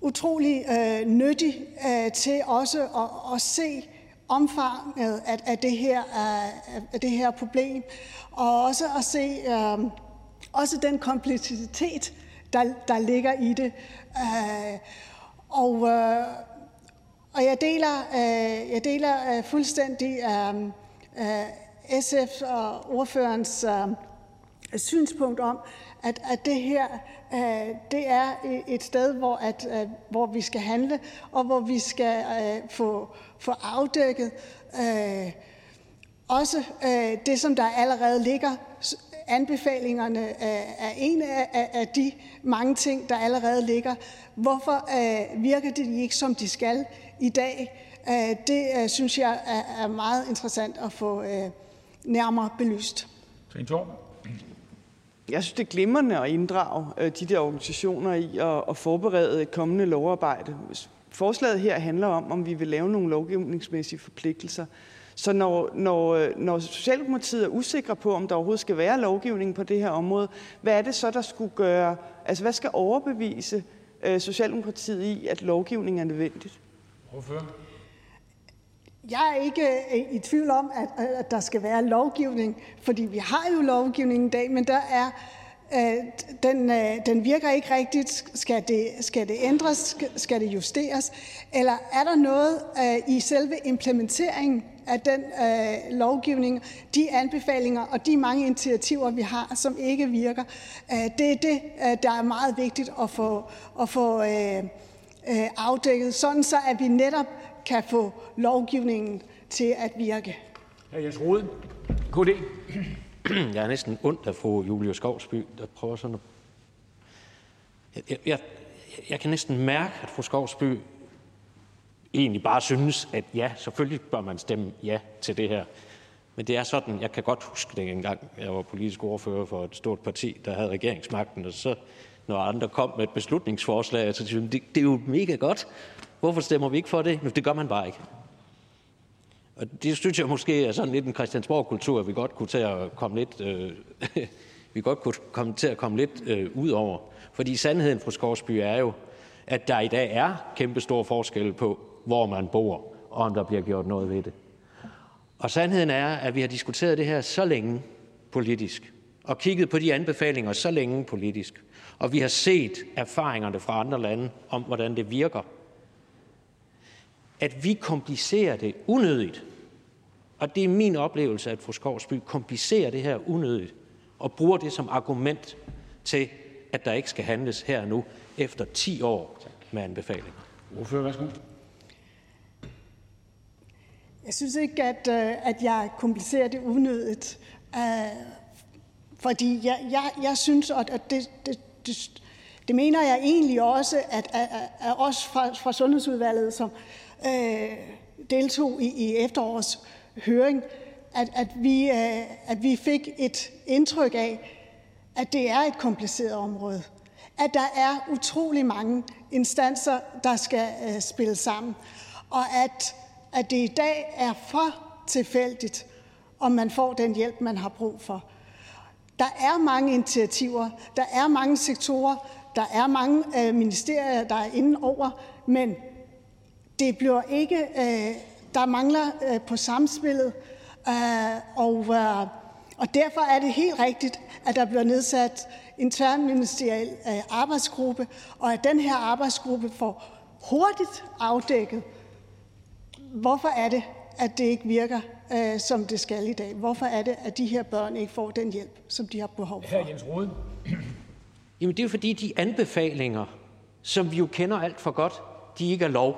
utrolig uh, nyttig uh, til også at, at se omfanget af, af, det her, uh, af det her problem, og også at se uh, også den kompleksitet, der, der ligger i det. Uh, og uh, og jeg deler, øh, jeg deler øh, fuldstændig øh, øh SF og ordførerens øh, synspunkt om, at, at det her øh, det er et sted, hvor, at, hvor vi skal handle, og hvor vi skal få, få afdækket også det, som der allerede ligger anbefalingerne er en af de mange ting, der allerede ligger. Hvorfor virker de ikke, som de skal i dag? Det synes jeg er meget interessant at få nærmere belyst. Jeg synes, det er glimrende at inddrage de der organisationer i at forberede et kommende lovarbejde. Forslaget her handler om, om vi vil lave nogle lovgivningsmæssige forpligtelser. Så når, når, når Socialdemokratiet er usikre på, om der overhovedet skal være lovgivning på det her område, hvad er det så, der skulle gøre, altså hvad skal overbevise øh, Socialdemokratiet i, at lovgivning er nødvendigt? Hvorfor? Jeg er ikke øh, i tvivl om, øh, at, der skal være lovgivning, fordi vi har jo lovgivning i dag, men der er øh, den, den virker ikke rigtigt. Skal det, skal det ændres? Skal det justeres? Eller er der noget i selve implementeringen af den øh, lovgivning, de anbefalinger og de mange initiativer, vi har, som ikke virker? Øh, det er det, der er meget vigtigt at få, at få øh, øh, afdækket, sådan så at vi netop kan få lovgivningen til at virke. Hr. Jens Rode, KD. Jeg er næsten ondt af fru Julie Skovsby, der prøver sådan at... Jeg, jeg, jeg kan næsten mærke, at fru Skovsby egentlig bare synes, at ja, selvfølgelig bør man stemme ja til det her. Men det er sådan, jeg kan godt huske det engang, jeg var politisk ordfører for et stort parti, der havde regeringsmagten, og så når andre kom med et beslutningsforslag, så synes de, det, det er jo mega godt. Hvorfor stemmer vi ikke for det? Nu, det gør man bare ikke. Og det synes jeg måske er sådan lidt en Christiansborg-kultur, vi godt kunne til at komme lidt, øh, vi godt kunne komme til at komme lidt øh, ud over. Fordi sandheden, fru Skorsby, er jo, at der i dag er kæmpe stor forskelle på, hvor man bor, og om der bliver gjort noget ved det. Og sandheden er, at vi har diskuteret det her så længe politisk, og kigget på de anbefalinger så længe politisk, og vi har set erfaringerne fra andre lande om, hvordan det virker at vi komplicerer det unødigt. Og det er min oplevelse, at fru Skovsby komplicerer det her unødigt og bruger det som argument til, at der ikke skal handles her nu efter 10 år med anbefalinger. Ordfører, værsgo. Jeg synes ikke, at, øh, at jeg komplicerer det unødigt. Uh, fordi jeg, jeg, jeg synes, at det, det, det, det mener jeg egentlig også, at, at, at os fra, fra Sundhedsudvalget, som, øh, deltog i, i efterårets høring, at, at, vi, øh, at vi fik et indtryk af, at det er et kompliceret område. At der er utrolig mange instanser, der skal øh, spille sammen. Og at, at det i dag er for tilfældigt, om man får den hjælp, man har brug for. Der er mange initiativer, der er mange sektorer, der er mange øh, ministerier, der er inde over, men det bliver ikke, øh, der mangler øh, på samspillet, øh, og, øh, og derfor er det helt rigtigt, at der bliver nedsat en tværministeriel øh, arbejdsgruppe, og at den her arbejdsgruppe får hurtigt afdækket, hvorfor er det, at det ikke virker, som det skal i dag? Hvorfor er det, at de her børn ikke får den hjælp, som de har behov for? Her Jens Rode. Jamen det er jo fordi, de anbefalinger, som vi jo kender alt for godt, de ikke er lov.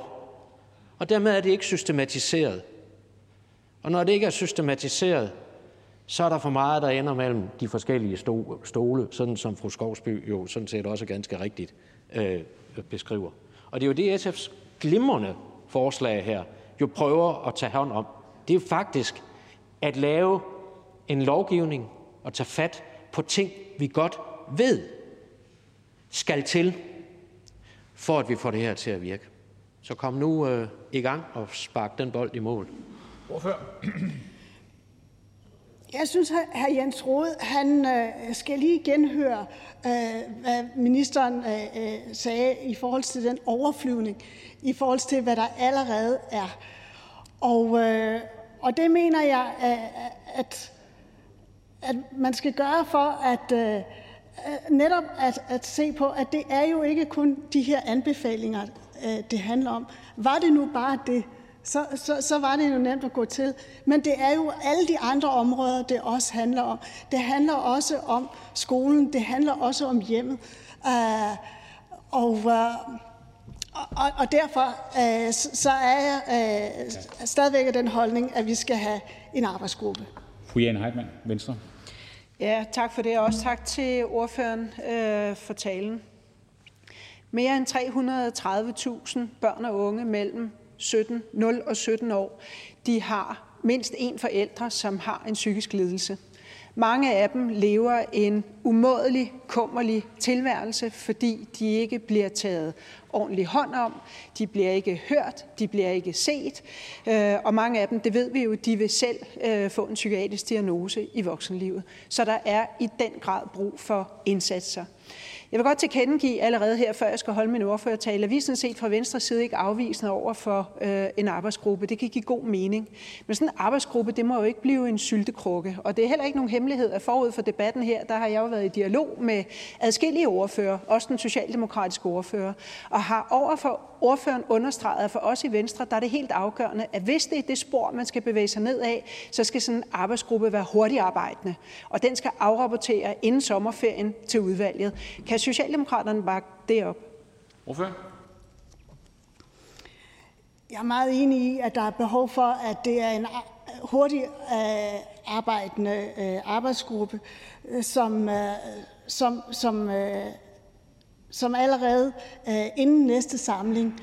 Og dermed er det ikke systematiseret. Og når det ikke er systematiseret, så er der for meget, der ender mellem de forskellige stole, sådan som fru Skovsby jo sådan set også ganske rigtigt øh, beskriver. Og det er jo det, SF's glimrende forslag her jo prøver at tage hånd om. Det er jo faktisk at lave en lovgivning og tage fat på ting, vi godt ved skal til, for at vi får det her til at virke. Så kom nu øh, i gang og spark den bold i mål. Hvorfor? Jeg synes, at Jens Rode han, øh, skal lige genhøre, øh, hvad ministeren øh, øh, sagde i forhold til den overflyvning, i forhold til, hvad der allerede er. Og, øh, og det mener jeg, at, at man skal gøre for at øh, netop at, at se på, at det er jo ikke kun de her anbefalinger, øh, det handler om. Var det nu bare det, så, så, så var det jo nemt at gå til. Men det er jo alle de andre områder, det også handler om. Det handler også om skolen, det handler også om hjemmet. Uh, og, uh, og, og derfor uh, så er jeg uh, stadigvæk af den holdning, at vi skal have en arbejdsgruppe. Fru Jane Heitmann, Venstre. Ja, tak for det, og også tak til ordføreren øh, for talen. Mere end 330.000 børn og unge mellem 17, 0 og 17 år, de har mindst en forælder, som har en psykisk lidelse. Mange af dem lever en umådelig kummerlig tilværelse, fordi de ikke bliver taget ordentlig hånd om, de bliver ikke hørt, de bliver ikke set, øh, og mange af dem, det ved vi jo, de vil selv øh, få en psykiatrisk diagnose i voksenlivet. Så der er i den grad brug for indsatser. Jeg vil godt tilkendegive allerede her, før jeg skal holde min ordførertale, at vi sådan set fra Venstre side ikke afvisende over for øh, en arbejdsgruppe. Det kan give god mening. Men sådan en arbejdsgruppe, det må jo ikke blive en syltekrukke. Og det er heller ikke nogen hemmelighed, at forud for debatten her, der har jeg jo været i dialog med adskillige ordfører, også den socialdemokratiske ordfører, og har overfor ordføreren understreget, at for os i Venstre, der er det helt afgørende, at hvis det er det spor, man skal bevæge sig ned af, så skal sådan en arbejdsgruppe være hurtigt arbejdende, og den skal afrapportere inden sommerferien til udvalget. Kan Socialdemokraterne bakke det op? Ordfører? Jeg er meget enig i, at der er behov for, at det er en hurtigt øh, arbejdende øh, arbejdsgruppe, øh, som, som, som, som allerede inden næste samling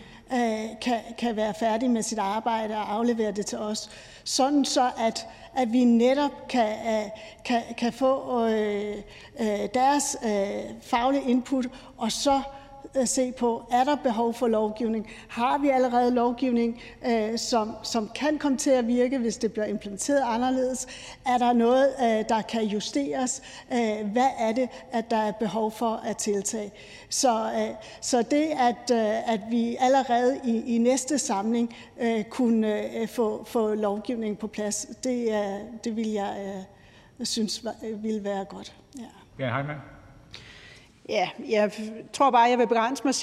kan, kan være færdig med sit arbejde og aflevere det til os, sådan så at, at vi netop kan, øh, kan, kan få øh, øh, deres faglige input, og så Øh, se på, er der behov for lovgivning? Har vi allerede lovgivning, øh, som, som kan komme til at virke, hvis det bliver implementeret anderledes? Er der noget, øh, der kan justeres? Øh, hvad er det, at der er behov for at tiltage? Så, øh, så det, at, øh, at vi allerede i, i næste samling kunne få, få lovgivning på plads, det, det vil jeg synes ville være godt. Ja. Ja, Ja, jeg tror bare, jeg vil begrænse mig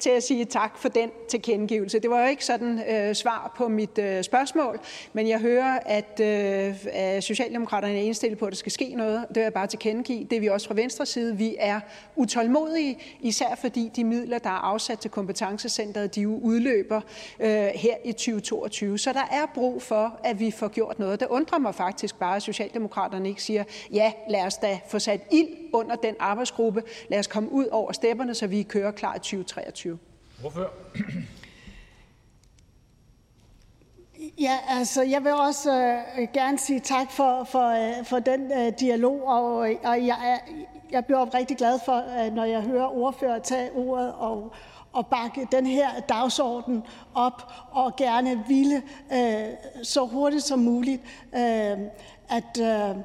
til at sige tak for den tilkendegivelse. Det var jo ikke sådan øh, svar på mit øh, spørgsmål, men jeg hører, at, øh, Socialdemokraterne er indstillet på, at der skal ske noget. Det vil jeg bare tilkendegive. Det er vi også fra Venstre side. Vi er utålmodige, især fordi de midler, der er afsat til kompetencecenteret, de udløber øh, her i 2022. Så der er brug for, at vi får gjort noget. Det undrer mig faktisk bare, at Socialdemokraterne ikke siger, ja, lad os da få sat ild under den arbejdsgruppe. Lad os komme ud over stepperne, så vi kører klar i 2023. Hvorfor? Ja, altså, jeg vil også øh, gerne sige tak for, for, øh, for den øh, dialog, og, og jeg, jeg bliver rigtig glad for, øh, når jeg hører ordfører tage ordet og, og bakke den her dagsorden op, og gerne ville øh, så hurtigt som muligt, øh, at, øh,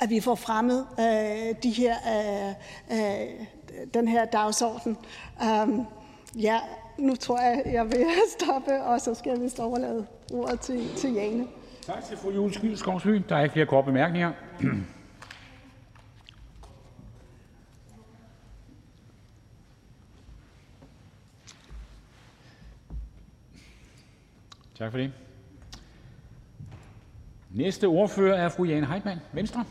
at vi får fremmet øh, de her, øh, øh, den her dagsorden. Um, ja, nu tror jeg, jeg vil stoppe, og så skal jeg vist overlade ordet til, til Jane. Tak til fru Jules Skydelskovsby. Der er ikke flere korte bemærkninger. Tak for det. Næste ordfører er fru Jane Heitmann, Venstre.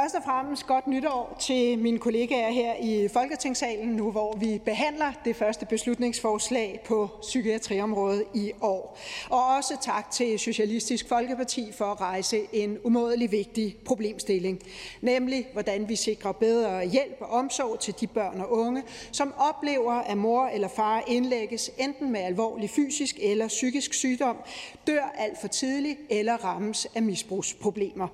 Først og fremmest godt nytår til mine kollegaer her i Folketingssalen, nu hvor vi behandler det første beslutningsforslag på psykiatriområdet i år. Og også tak til Socialistisk Folkeparti for at rejse en umådelig vigtig problemstilling, nemlig hvordan vi sikrer bedre hjælp og omsorg til de børn og unge, som oplever, at mor eller far indlægges enten med alvorlig fysisk eller psykisk sygdom, dør alt for tidligt eller rammes af misbrugsproblemer.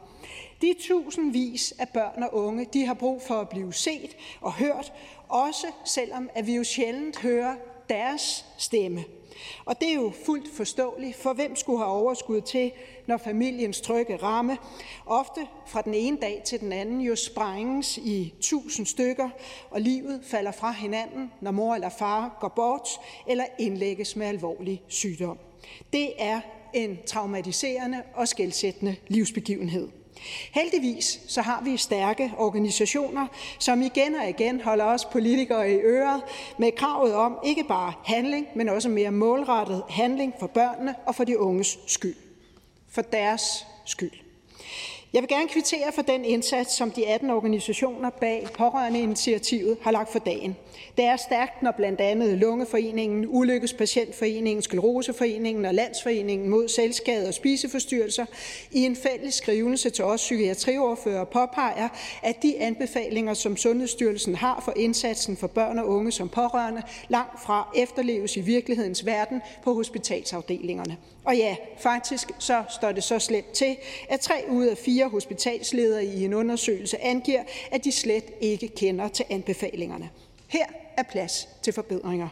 De tusindvis af børn og unge de har brug for at blive set og hørt, også selvom at vi jo sjældent hører deres stemme. Og det er jo fuldt forståeligt, for hvem skulle have overskud til, når familiens trygge ramme, ofte fra den ene dag til den anden, jo sprænges i tusind stykker, og livet falder fra hinanden, når mor eller far går bort eller indlægges med alvorlig sygdom. Det er en traumatiserende og skældsættende livsbegivenhed. Heldigvis så har vi stærke organisationer, som igen og igen holder os politikere i øret med kravet om ikke bare handling, men også mere målrettet handling for børnene og for de unges skyld. For deres skyld. Jeg vil gerne kvittere for den indsats, som de 18 organisationer bag pårørendeinitiativet har lagt for dagen. Det er stærkt, når blandt andet Lungeforeningen, Ulykkespatientforeningen, Skleroseforeningen og Landsforeningen mod selvskade og spiseforstyrrelser i en fælles skrivelse til os psykiatriordfører påpeger, at de anbefalinger, som Sundhedsstyrelsen har for indsatsen for børn og unge som pårørende, langt fra efterleves i virkelighedens verden på hospitalsafdelingerne. Og ja, faktisk så står det så slemt til, at tre ud af fire hospitalsledere i en undersøgelse angiver, at de slet ikke kender til anbefalingerne. Her er plads til forbedringer.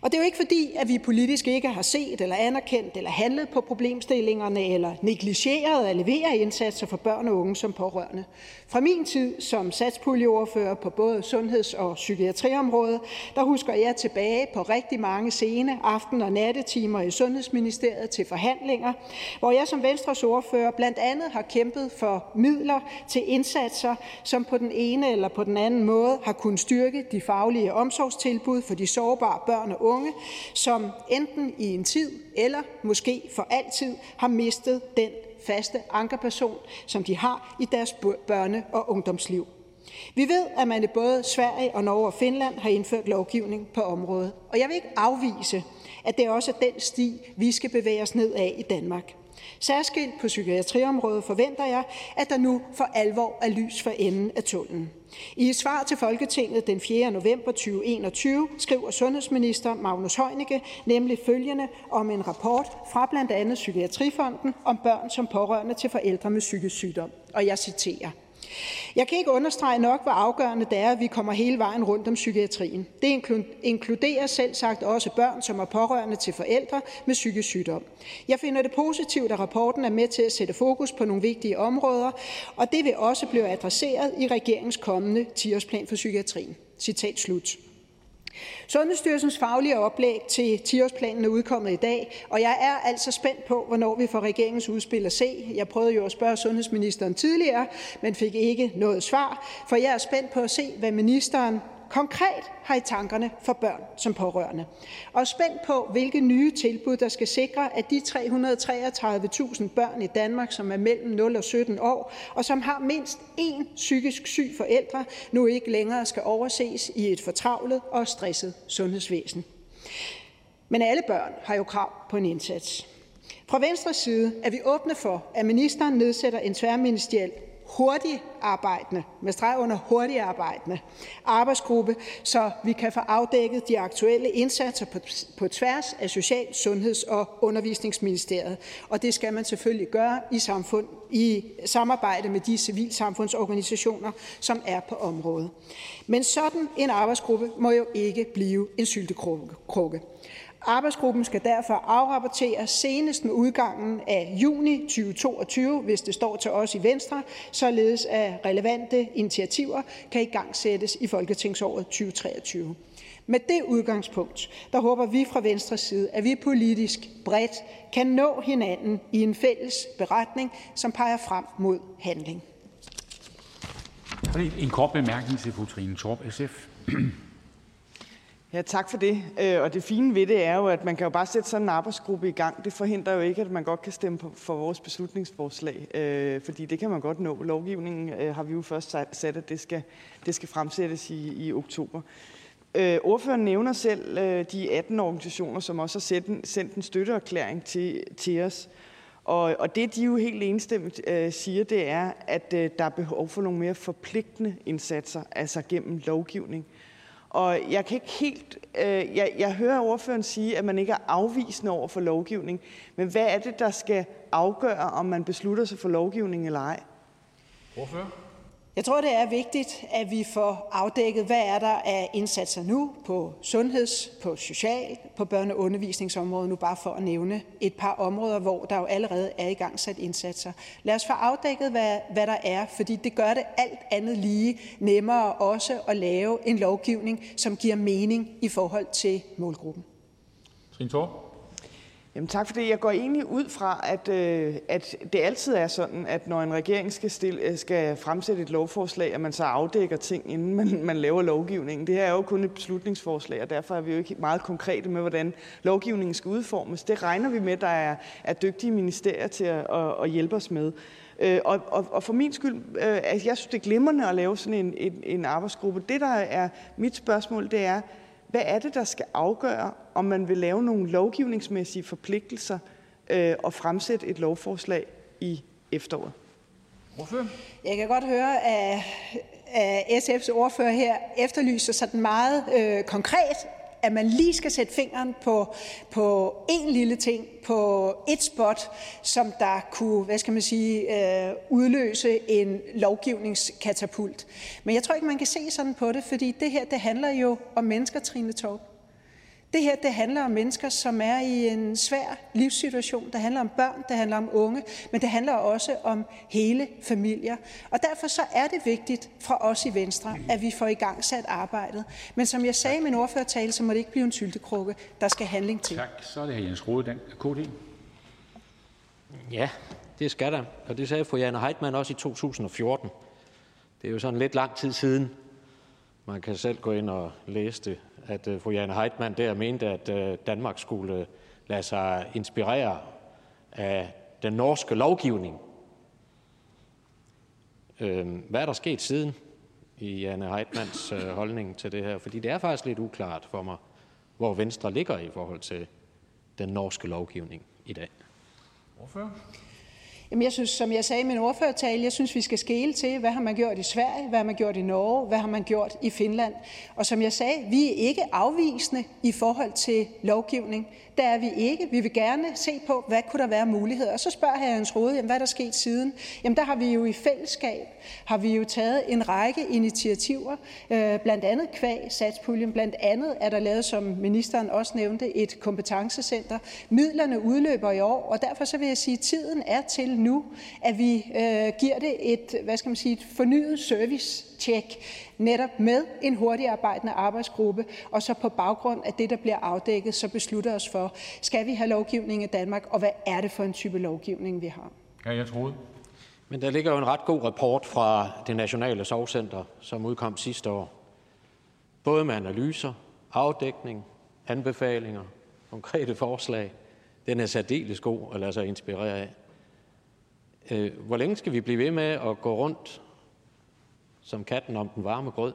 Og det er jo ikke fordi, at vi politisk ikke har set eller anerkendt eller handlet på problemstillingerne eller negligeret at levere indsatser for børn og unge som pårørende. Fra min tid som satspuljeordfører på både sundheds- og psykiatriområdet, der husker jeg tilbage på rigtig mange sene aften- og nattetimer i Sundhedsministeriet til forhandlinger, hvor jeg som Venstres ordfører blandt andet har kæmpet for midler til indsatser, som på den ene eller på den anden måde har kunnet styrke de faglige omsorgstilbud for de sårbare børn og unge, som enten i en tid eller måske for altid har mistet den faste ankerperson, som de har i deres børne- og ungdomsliv. Vi ved, at man i både Sverige og Norge og Finland har indført lovgivning på området, og jeg vil ikke afvise, at det også er den sti, vi skal bevæge os ned af i Danmark. Særskilt på psykiatriområdet forventer jeg, at der nu for alvor er lys for enden af tunnelen. I et svar til Folketinget den 4. november 2021 skriver sundhedsminister Magnus Heunicke nemlig følgende om en rapport fra blandt andet Psykiatrifonden om børn som pårørende til forældre med psykisk sygdom. Og jeg citerer. Jeg kan ikke understrege nok, hvor afgørende det er, at vi kommer hele vejen rundt om psykiatrien. Det inkluderer selv sagt også børn, som er pårørende til forældre med psykisk sygdom. Jeg finder det positivt, at rapporten er med til at sætte fokus på nogle vigtige områder, og det vil også blive adresseret i regeringens kommende 10-årsplan for psykiatrien. Citat slut. Sundhedsstyrelsens faglige oplæg til 10-årsplanen er udkommet i dag, og jeg er altså spændt på, hvornår vi får regeringens udspil at se. Jeg prøvede jo at spørge sundhedsministeren tidligere, men fik ikke noget svar, for jeg er spændt på at se, hvad ministeren konkret har i tankerne for børn som pårørende, og er spændt på, hvilke nye tilbud der skal sikre, at de 333.000 børn i Danmark, som er mellem 0 og 17 år, og som har mindst én psykisk syg forældre, nu ikke længere skal overses i et fortravlet og stresset sundhedsvæsen. Men alle børn har jo krav på en indsats. Fra Venstres side er vi åbne for, at ministeren nedsætter en tværministeriel hurtigarbejdende med streg under hurtigarbejdende arbejdsgruppe, så vi kan få afdækket de aktuelle indsatser på, på tværs af Social-, Sundheds- og Undervisningsministeriet. Og det skal man selvfølgelig gøre i, samfund, i samarbejde med de civilsamfundsorganisationer, som er på området. Men sådan en arbejdsgruppe må jo ikke blive en syltekrukke. Arbejdsgruppen skal derfor afrapportere senest med udgangen af juni 2022, hvis det står til os i Venstre, således at relevante initiativer kan igangsættes i folketingsåret 2023. Med det udgangspunkt der håber vi fra Venstres side, at vi politisk bredt kan nå hinanden i en fælles beretning, som peger frem mod handling. En kort bemærkning til fru Trine Torp, SF. Ja, tak for det. Øh, og det fine ved det er jo, at man kan jo bare sætte sådan en arbejdsgruppe i gang. Det forhindrer jo ikke, at man godt kan stemme for vores beslutningsforslag, øh, fordi det kan man godt nå. Lovgivningen øh, har vi jo først sat, at det skal, det skal fremsættes i, i oktober. Ordføreren nævner selv de 18 organisationer, som også har sendt, sendt en støtteerklæring til, til os. Og, og det, de jo helt enstemmigt øh, siger, det er, at øh, der er behov for nogle mere forpligtende indsatser, altså gennem lovgivning. Og jeg kan ikke helt, øh, jeg, jeg hører ordføreren sige, at man ikke er afvisende over for lovgivning, men hvad er det, der skal afgøre, om man beslutter sig for lovgivning eller ej? Ordfører? Jeg tror, det er vigtigt, at vi får afdækket, hvad er der af indsatser nu på sundheds, på social, på børne- og undervisningsområdet, nu bare for at nævne et par områder, hvor der jo allerede er i gang sat indsatser. Lad os få afdækket, hvad, hvad der er, fordi det gør det alt andet lige nemmere også at lave en lovgivning, som giver mening i forhold til målgruppen. Trine Torp? Jamen tak for det. Jeg går egentlig ud fra, at, øh, at det altid er sådan, at når en regering skal, stille, øh, skal fremsætte et lovforslag, at man så afdækker ting, inden man, man laver lovgivningen. Det her er jo kun et beslutningsforslag, og derfor er vi jo ikke meget konkrete med, hvordan lovgivningen skal udformes. Det regner vi med, der er, er dygtige ministerier til at, at, at hjælpe os med. Øh, og, og, og for min skyld, øh, jeg synes, det er glimrende at lave sådan en, en, en arbejdsgruppe. Det, der er mit spørgsmål, det er, hvad er det, der skal afgøre, om man vil lave nogle lovgivningsmæssige forpligtelser øh, og fremsætte et lovforslag i efteråret? Jeg kan godt høre, at, at SF's ordfører her efterlyser sådan meget øh, konkret at man lige skal sætte fingeren på, på en lille ting, på et spot, som der kunne, hvad skal man sige, øh, udløse en lovgivningskatapult. Men jeg tror ikke, man kan se sådan på det, fordi det her, det handler jo om mennesker, Trine Torp. Det her det handler om mennesker, som er i en svær livssituation. Det handler om børn, det handler om unge, men det handler også om hele familier. Og derfor så er det vigtigt fra os i Venstre, at vi får i gang sat arbejdet. Men som jeg sagde i min ordførertale, så må det ikke blive en syltekrukke. Der skal handling til. Tak. Så er det her Jens Rode, den KD. Ja, det skal der. Og det sagde fru Jane Heitmann også i 2014. Det er jo sådan lidt lang tid siden. Man kan selv gå ind og læse det at øh, fru Jane Heitmann der mente, at øh, Danmark skulle øh, lade sig inspirere af den norske lovgivning. Øhm, hvad er der sket siden i Jane Heitmanns øh, holdning til det her? Fordi det er faktisk lidt uklart for mig, hvor Venstre ligger i forhold til den norske lovgivning i dag. Hvorfor? Jamen, jeg synes, som jeg sagde i min ordførertale, jeg synes, vi skal skele til, hvad har man gjort i Sverige, hvad har man gjort i Norge, hvad har man gjort i Finland. Og som jeg sagde, vi er ikke afvisende i forhold til lovgivning. Der er vi ikke. Vi vil gerne se på, hvad kunne der være muligheder. Og så spørger hr. Jens Rode, jamen, hvad er der sket siden? Jamen, der har vi jo i fællesskab, har vi jo taget en række initiativer, øh, blandt andet kvæg satspuljen. Blandt andet er der lavet, som ministeren også nævnte, et kompetencecenter. Midlerne udløber i år, og derfor så vil jeg sige, at tiden er til nu, at vi øh, giver det et, hvad skal man sige, et fornyet service-check, netop med en hurtigarbejdende arbejdsgruppe, og så på baggrund af det, der bliver afdækket, så beslutter os for, skal vi have lovgivning i Danmark, og hvad er det for en type lovgivning, vi har. Ja, jeg troede. Men der ligger jo en ret god rapport fra det Nationale Sovcenter, som udkom sidste år. Både med analyser, afdækning, anbefalinger, konkrete forslag. Den er særdeles god at lade sig inspirere af. Øh, hvor længe skal vi blive ved med at gå rundt som katten om den varme grød?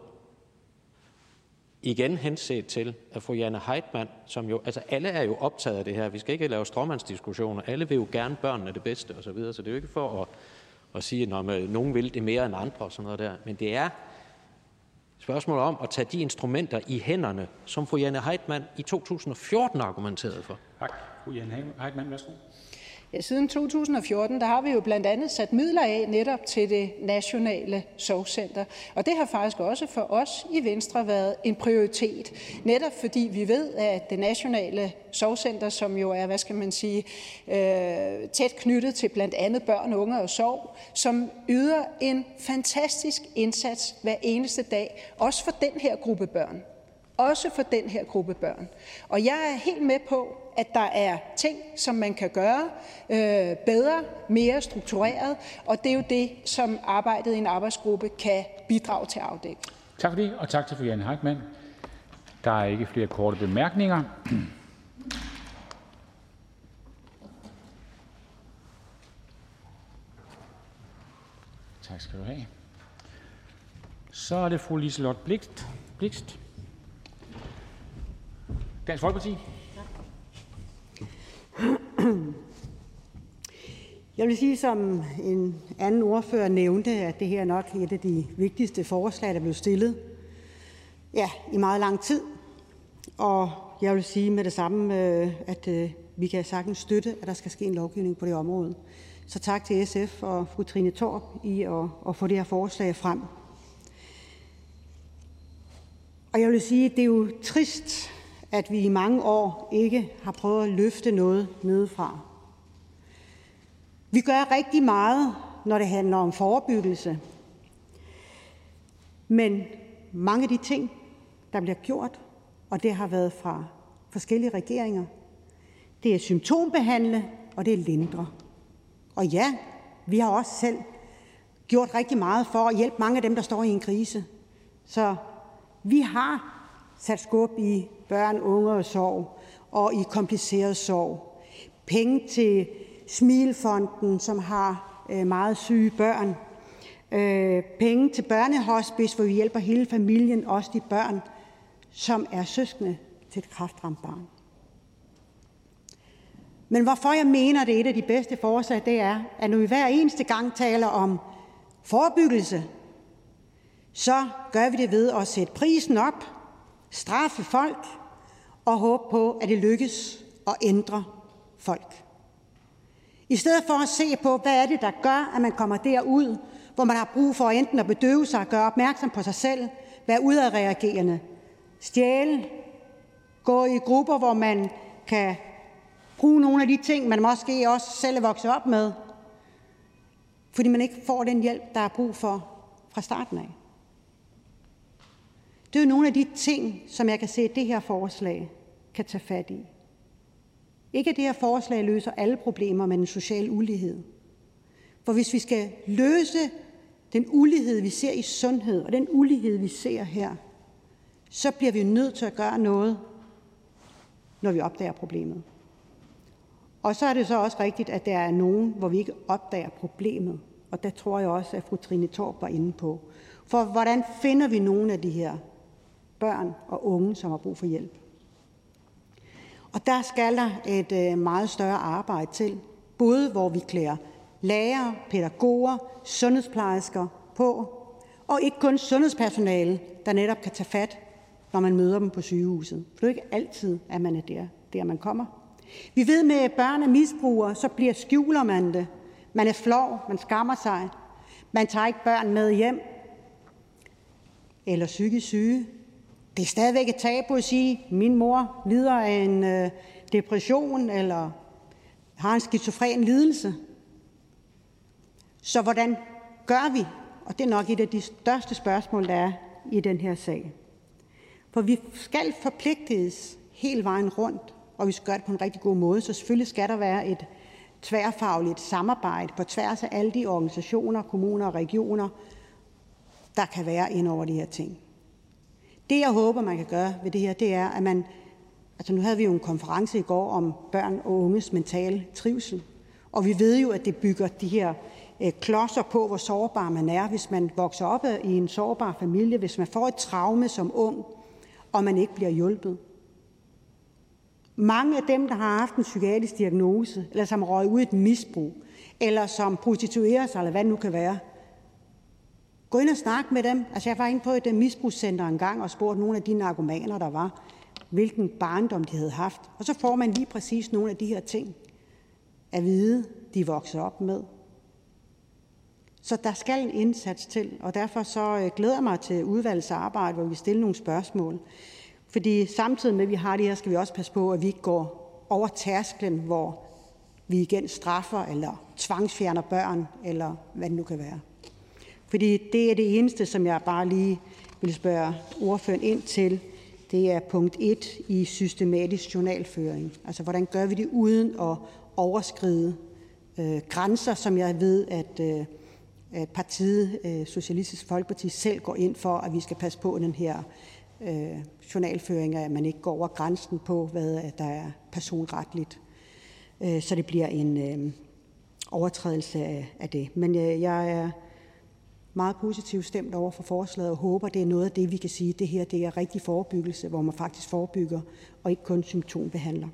Igen henset til, at fru Janne Heitmann, som jo, altså alle er jo optaget af det her, vi skal ikke lave stråmandsdiskussioner, alle vil jo gerne børnene det bedste osv., så, videre, så det er jo ikke for at, at sige, at nogen vil det mere end andre og sådan noget der, men det er spørgsmål om at tage de instrumenter i hænderne, som fru Janne Heitmann i 2014 argumenterede for. Tak. Fru Janne Heitmann, værsgo. Ja, siden 2014 der har vi jo blandt andet sat midler af netop til det nationale sorgcenter. Og det har faktisk også for os i Venstre været en prioritet. Netop fordi vi ved, at det nationale sorgcenter, som jo er, hvad skal man sige, øh, tæt knyttet til blandt andet børn, unge og sorg, som yder en fantastisk indsats hver eneste dag, også for den her gruppe børn. Også for den her gruppe børn. Og jeg er helt med på, at der er ting, som man kan gøre øh, bedre, mere struktureret, og det er jo det, som arbejdet i en arbejdsgruppe kan bidrage til at afdække. Tak for det, og tak til fru Janne Heitmann. Der er ikke flere korte bemærkninger. Tak skal du have. Så er det fru Liselott Blikst. Blikst. Dansk Folkeparti. Jeg vil sige, som en anden ordfører nævnte, at det her er nok et af de vigtigste forslag, der blev stillet ja, i meget lang tid. Og jeg vil sige med det samme, øh, at øh, vi kan sagtens støtte, at der skal ske en lovgivning på det område. Så tak til SF og fru Trine Torp i at, at få det her forslag frem. Og jeg vil sige, at det er jo trist, at vi i mange år ikke har prøvet at løfte noget nedefra. Vi gør rigtig meget, når det handler om forebyggelse. Men mange af de ting, der bliver gjort, og det har været fra forskellige regeringer, det er symptombehandle, og det er lindre. Og ja, vi har også selv gjort rigtig meget for at hjælpe mange af dem, der står i en krise. Så vi har sat skub i børn, unge og sorg og i kompliceret sorg. Penge til Smilfonden, som har øh, meget syge børn. Øh, penge til børnehospice, hvor vi hjælper hele familien, også de børn, som er søskende til et kræftramt barn. Men hvorfor jeg mener, det er et af de bedste forslag, det er, at når vi hver eneste gang taler om forebyggelse, så gør vi det ved at sætte prisen op, straffe folk og håbe på, at det lykkes at ændre folk. I stedet for at se på, hvad er det, der gør, at man kommer derud, hvor man har brug for enten at bedøve sig, gøre opmærksom på sig selv, være udadreagerende, stjæle, gå i grupper, hvor man kan bruge nogle af de ting, man måske også selv er vokset op med, fordi man ikke får den hjælp, der er brug for fra starten af. Det er jo nogle af de ting, som jeg kan se, at det her forslag kan tage fat i. Ikke at det her forslag løser alle problemer med den sociale ulighed. For hvis vi skal løse den ulighed, vi ser i sundhed, og den ulighed, vi ser her, så bliver vi nødt til at gøre noget, når vi opdager problemet. Og så er det så også rigtigt, at der er nogen, hvor vi ikke opdager problemet. Og der tror jeg også, at fru Trine Torp var inde på. For hvordan finder vi nogle af de her børn og unge, som har brug for hjælp? Og der skal der et øh, meget større arbejde til, både hvor vi klæder lærere, pædagoger, sundhedsplejersker på, og ikke kun sundhedspersonale, der netop kan tage fat, når man møder dem på sygehuset. For det er ikke altid, at man er der, der man kommer. Vi ved med børn er misbrugere, så bliver skjuler man det. Man er flov, man skammer sig. Man tager ikke børn med hjem. Eller psykisk syge. Det er stadigvæk et tabu at sige, at min mor lider af en øh, depression eller har en skizofren lidelse. Så hvordan gør vi? Og det er nok et af de største spørgsmål, der er i den her sag. For vi skal forpligtes hele vejen rundt og vi skal gøre det på en rigtig god måde. Så selvfølgelig skal der være et tværfagligt samarbejde på tværs af alle de organisationer, kommuner og regioner, der kan være ind over de her ting. Det, jeg håber, man kan gøre ved det her, det er, at man... Altså, nu havde vi jo en konference i går om børn og unges mentale trivsel, og vi ved jo, at det bygger de her øh, klodser på, hvor sårbar man er, hvis man vokser op i en sårbar familie, hvis man får et traume som ung, og man ikke bliver hjulpet. Mange af dem, der har haft en psykiatrisk diagnose, eller som røg ud i et misbrug, eller som prostituerer sig, eller hvad det nu kan være, gå ind og snak med dem. Altså, jeg var inde på et misbrugscenter en gang og spurgte nogle af de narkomaner, der var, hvilken barndom de havde haft. Og så får man lige præcis nogle af de her ting at vide, de vokser op med. Så der skal en indsats til, og derfor så øh, glæder jeg mig til udvalgsarbejde, hvor vi stiller nogle spørgsmål. Fordi samtidig med, at vi har det her, skal vi også passe på, at vi ikke går over tærsklen, hvor vi igen straffer eller tvangsfjerner børn, eller hvad det nu kan være. Fordi det er det eneste, som jeg bare lige vil spørge ordføreren ind til. Det er punkt 1 i systematisk journalføring. Altså, hvordan gør vi det uden at overskride øh, grænser, som jeg ved, at, øh, at partiet øh, Socialistisk Folkeparti selv går ind for, at vi skal passe på den her øh, journalføring, at man ikke går over grænsen på, hvad der er personretligt, øh, så det bliver en øh, overtrædelse af det. Men øh, jeg er meget positivt stemt over for forslaget og håber, det er noget af det, vi kan sige, det her det er rigtig forebyggelse, hvor man faktisk forebygger og ikke kun symptombehandler.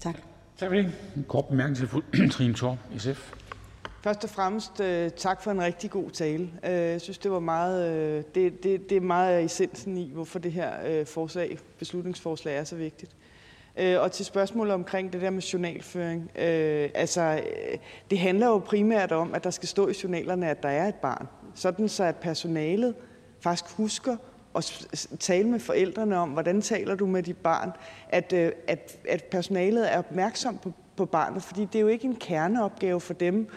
Tak. Tak for det. En kort bemærkning til Trine Torp, SF. Først og fremmest øh, tak for en rigtig god tale. Øh, jeg synes, det var meget, øh, det, det, det er meget essensen i, hvorfor det her øh, forslag, beslutningsforslag er så vigtigt. Øh, og til spørgsmålet omkring det der med journalføring. Øh, altså, øh, det handler jo primært om, at der skal stå i journalerne, at der er et barn. Sådan så, at personalet faktisk husker at tale med forældrene om, hvordan taler du med dit barn, at, øh, at, at personalet er opmærksom på, på barnet, fordi det er jo ikke en kerneopgave for dem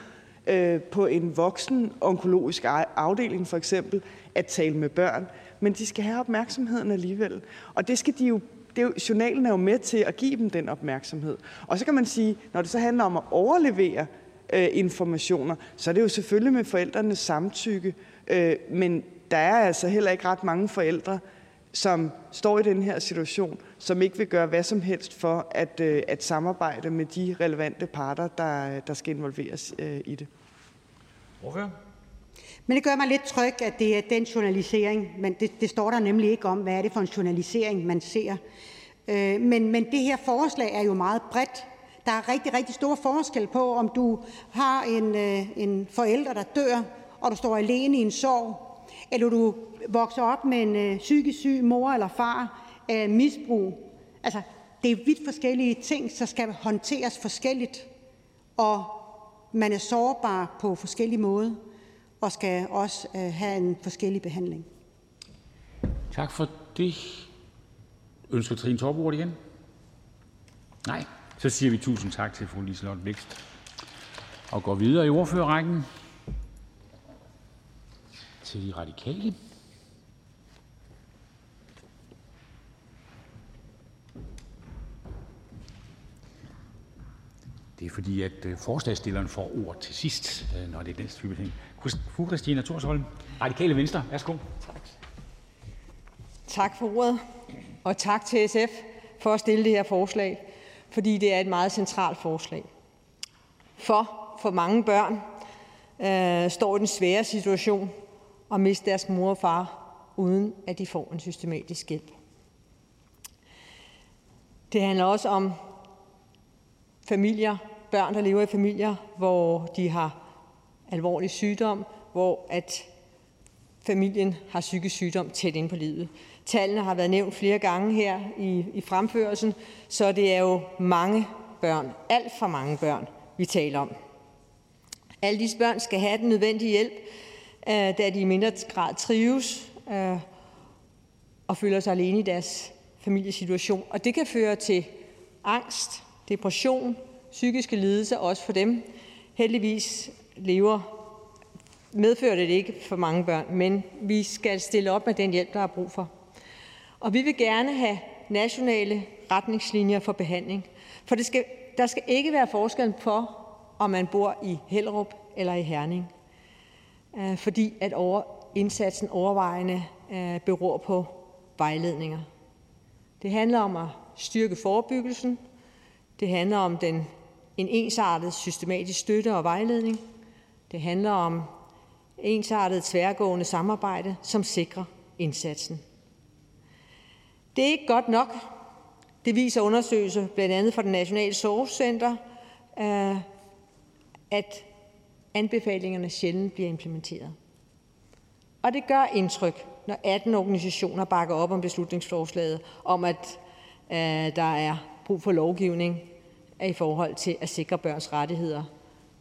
øh, på en voksen onkologisk afdeling for eksempel at tale med børn, men de skal have opmærksomheden alligevel. Og det skal de jo det er jo, journalen er jo med til at give dem den opmærksomhed. Og så kan man sige, når det så handler om at overlevere øh, informationer, så er det jo selvfølgelig med forældrenes samtykke. Øh, men der er altså heller ikke ret mange forældre, som står i den her situation, som ikke vil gøre hvad som helst for at, øh, at samarbejde med de relevante parter, der, der skal involveres øh, i det. Hvorfor? Men det gør mig lidt tryg, at det er den journalisering, men det, det står der nemlig ikke om, hvad er det for en journalisering, man ser. Øh, men, men det her forslag er jo meget bredt. Der er rigtig, rigtig stor forskel på, om du har en, øh, en forælder, der dør, og du står alene i en sorg, eller du vokser op med en øh, psykisk syg mor eller far af misbrug. Altså, det er vidt forskellige ting, så skal håndteres forskelligt, og man er sårbar på forskellige måder og skal også øh, have en forskellig behandling. Tak for det. Ønsker Trine Torp ordet igen? Nej. Så siger vi tusind tak til fru Liselott Vækst og går videre i ordførerrækken til de radikale. Det er fordi, at forslagstilleren forslagsstilleren får ord til sidst, øh, når det er den type ting. Fru Christina Thorsholm, Radikale Venstre. Værsgo. Tak. Tak for ordet, og tak til SF for at stille det her forslag, fordi det er et meget centralt forslag. For for mange børn øh, står i den svære situation at miste deres mor og far, uden at de får en systematisk hjælp. Det handler også om familier, børn, der lever i familier, hvor de har alvorlig sygdom, hvor at familien har psykisk sygdom tæt ind på livet. Tallene har været nævnt flere gange her i, i fremførelsen, så det er jo mange børn, alt for mange børn, vi taler om. Alle disse børn skal have den nødvendige hjælp, øh, da de i mindre grad trives øh, og føler sig alene i deres familiesituation. Og det kan føre til angst, depression, psykiske lidelser også for dem. Heldigvis lever medfører det ikke for mange børn, men vi skal stille op med den hjælp, der er brug for. Og vi vil gerne have nationale retningslinjer for behandling, for det skal, der skal ikke være forskel på, om man bor i Hellerup eller i Herning, øh, fordi at over, indsatsen overvejende øh, beror på vejledninger. Det handler om at styrke forebyggelsen, det handler om den, en ensartet systematisk støtte og vejledning, det handler om ensartet tværgående samarbejde, som sikrer indsatsen. Det er ikke godt nok. Det viser undersøgelser, blandt andet fra det Nationale Sorgcenter, øh, at anbefalingerne sjældent bliver implementeret. Og det gør indtryk, når 18 organisationer bakker op om beslutningsforslaget om, at øh, der er brug for lovgivning i forhold til at sikre børns rettigheder,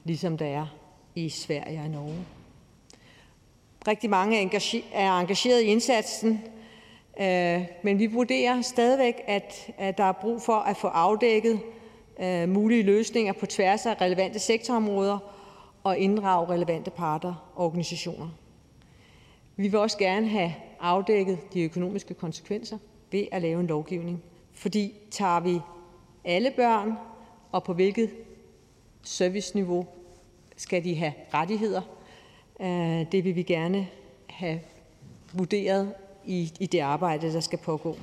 ligesom der er i Sverige og Norge. Rigtig mange er engageret i indsatsen, øh, men vi vurderer stadigvæk, at der er brug for at få afdækket øh, mulige løsninger på tværs af relevante sektorområder og inddrage relevante parter og organisationer. Vi vil også gerne have afdækket de økonomiske konsekvenser ved at lave en lovgivning, fordi tager vi alle børn, og på hvilket serviceniveau skal de have rettigheder. Øh, det vil vi gerne have vurderet i i det arbejde, der skal pågå.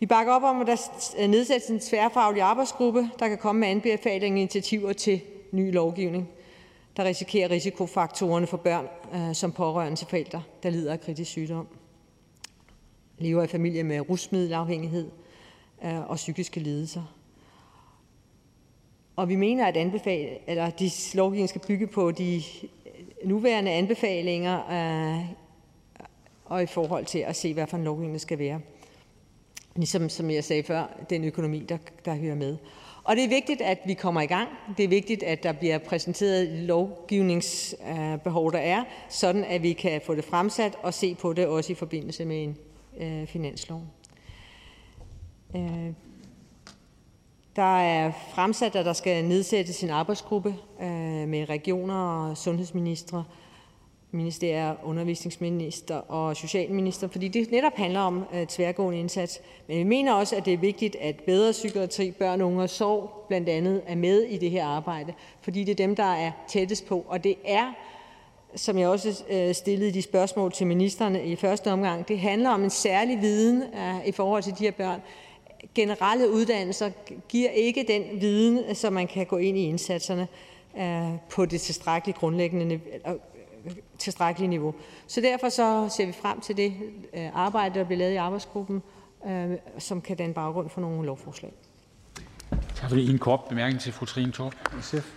Vi bakker op om, at der nedsættes en tværfaglig arbejdsgruppe, der kan komme med anbefalinger og initiativer til ny lovgivning, der risikerer risikofaktorerne for børn øh, som pårørende til forældre, der lider af kritisk sygdom, lever i familie med rusmiddelafhængighed øh, og psykiske lidelser. Og vi mener, at anbefale, eller de lovgivninger skal bygge på de øh, nuværende anbefalinger øh, og i forhold til at se, hvad for en lovgivning skal være. Ligesom som jeg sagde før, den økonomi, der, der hører med. Og det er vigtigt, at vi kommer i gang. Det er vigtigt, at der bliver præsenteret lovgivningsbehov, øh, der er, sådan at vi kan få det fremsat og se på det også i forbindelse med en øh, finanslov. Øh, der er fremsat, at der skal nedsættes en arbejdsgruppe øh, med regioner og sundhedsministre ministerier, undervisningsminister og socialminister, fordi det netop handler om øh, tværgående indsats. Men vi mener også, at det er vigtigt, at bedre psykiatri, børn, unge og sorg blandt andet er med i det her arbejde, fordi det er dem, der er tættest på. Og det er, som jeg også øh, stillede de spørgsmål til ministerne i første omgang, det handler om en særlig viden i forhold til de her børn. Generelle uddannelser giver ikke den viden, så man kan gå ind i indsatserne på det tilstrækkelige grundlæggende tilstrækkelige niveau. Så derfor så ser vi frem til det øh, arbejde, der bliver lavet i arbejdsgruppen, øh, som kan danne baggrund for nogle lovforslag. Tak for det. En kort bemærkning til fru Trine Torp, SF.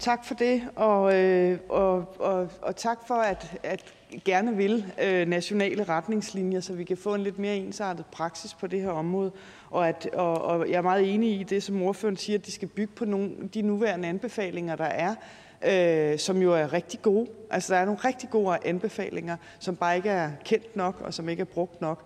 Tak for det, og, øh, og, og, og tak for at, at gerne vil øh, nationale retningslinjer, så vi kan få en lidt mere ensartet praksis på det her område. Og, at, og, og jeg er meget enig i det, som ordføreren siger, at de skal bygge på nogle, de nuværende anbefalinger, der er øh, som jo er rigtig gode. Altså, der er nogle rigtig gode anbefalinger, som bare ikke er kendt nok, og som ikke er brugt nok.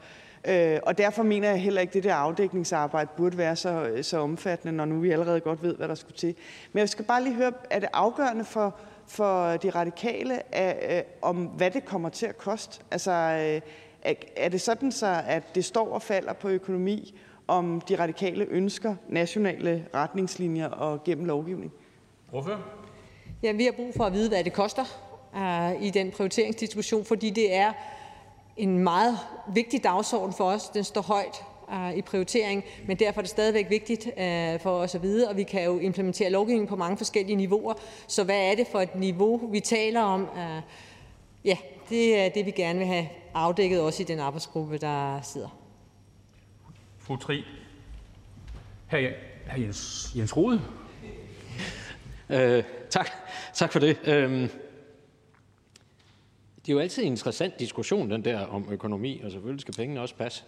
Øh, og derfor mener jeg heller ikke, at det der afdækningsarbejde burde være så, så omfattende, når nu vi allerede godt ved, hvad der skulle til. Men jeg skal bare lige høre, er det afgørende for, for de radikale, af, øh, om hvad det kommer til at koste? Altså, øh, er, er det sådan så, at det står og falder på økonomi, om de radikale ønsker nationale retningslinjer og gennem lovgivning? Hvorfor? Ja, vi har brug for at vide, hvad det koster uh, i den prioriteringsdiskussion, fordi det er en meget vigtig dagsorden for os. Den står højt uh, i prioritering, men derfor er det stadigvæk vigtigt uh, for os at vide, og vi kan jo implementere lovgivning på mange forskellige niveauer. Så hvad er det for et niveau, vi taler om? Uh, ja, det er det, vi gerne vil have afdækket også i den arbejdsgruppe, der sidder. Fru Tri. Her, her Jens, Jens Rode. Øh, tak. tak for det. Øhm, det er jo altid en interessant diskussion, den der om økonomi, og selvfølgelig skal pengene også passe.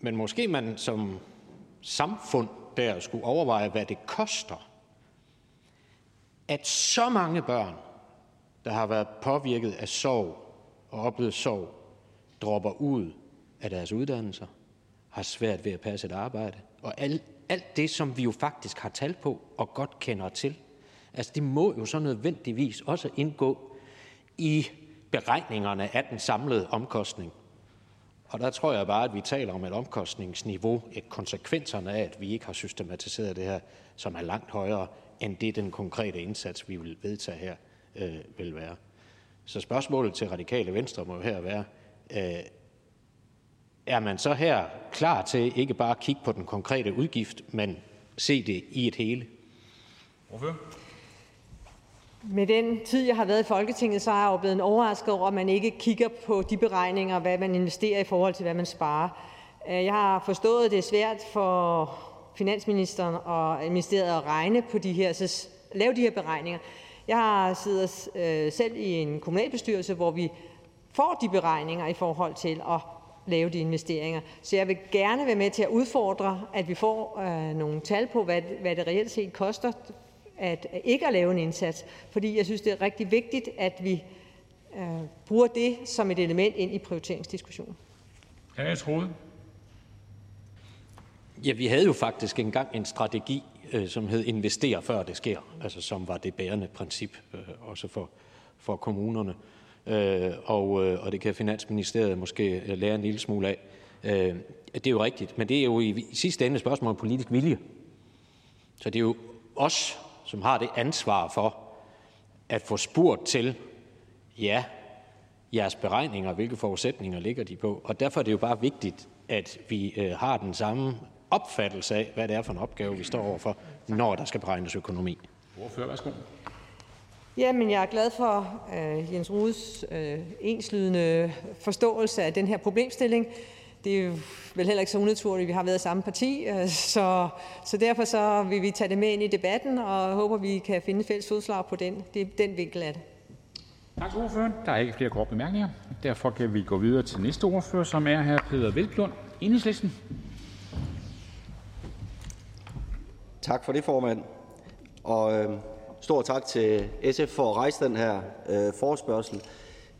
Men måske man som samfund der skulle overveje, hvad det koster, at så mange børn, der har været påvirket af sorg og oplevet sorg, dropper ud af deres uddannelser, har svært ved at passe et arbejde, og alt, alt det, som vi jo faktisk har tal på og godt kender til. Altså, det må jo så nødvendigvis også indgå i beregningerne af den samlede omkostning. Og der tror jeg bare, at vi taler om et omkostningsniveau, et konsekvenserne af, at vi ikke har systematiseret det her, som er langt højere end det, den konkrete indsats, vi vil vedtage her, øh, vil være. Så spørgsmålet til radikale venstre må jo her være, øh, er man så her klar til ikke bare at kigge på den konkrete udgift, men se det i et hele? Hvorfor? Med den tid, jeg har været i Folketinget, så er jeg jo blevet overrasket over, at man ikke kigger på de beregninger, hvad man investerer i forhold til, hvad man sparer. Øh, jeg har forstået, at det er svært for finansministeren og ministeriet at regne på de her, så lave de her beregninger. Jeg har siddet øh, selv i en kommunalbestyrelse, hvor vi får de beregninger i forhold til at lave de investeringer. Så jeg vil gerne være med til at udfordre, at vi får øh, nogle tal på, hvad, hvad det reelt set koster at ikke at lave en indsats, fordi jeg synes, det er rigtig vigtigt, at vi øh, bruger det som et element ind i prioriteringsdiskussionen. Ja, jeg troede. Ja, vi havde jo faktisk engang en strategi, øh, som hed investere før det sker, altså som var det bærende princip øh, også for, for kommunerne. Øh, og, øh, og det kan Finansministeriet måske øh, lære en lille smule af. Øh, det er jo rigtigt, men det er jo i, i sidste ende et spørgsmål om politisk vilje. Så det er jo os, som har det ansvar for at få spurgt til, ja, jeres beregninger, hvilke forudsætninger ligger de på. Og derfor er det jo bare vigtigt, at vi øh, har den samme opfattelse af, hvad det er for en opgave, vi står overfor, når der skal beregnes økonomi. Ordfører, værsgo. Jamen, jeg er glad for uh, Jens Rudes uh, enslydende forståelse af den her problemstilling. Det er jo vel heller ikke så unaturligt, at vi har været i samme parti, uh, så, så derfor så vil vi tage det med ind i debatten, og håber, vi kan finde fælles fodslag på den, det, den vinkel af det. Tak til ordføreren. Der er ikke flere korte bemærkninger. Derfor kan vi gå videre til næste ordfører, som er her Peter Velblund, Enhedslisten. Tak for det, formand. Og øh, stor tak til SF for at rejse den her øh, forespørgsel.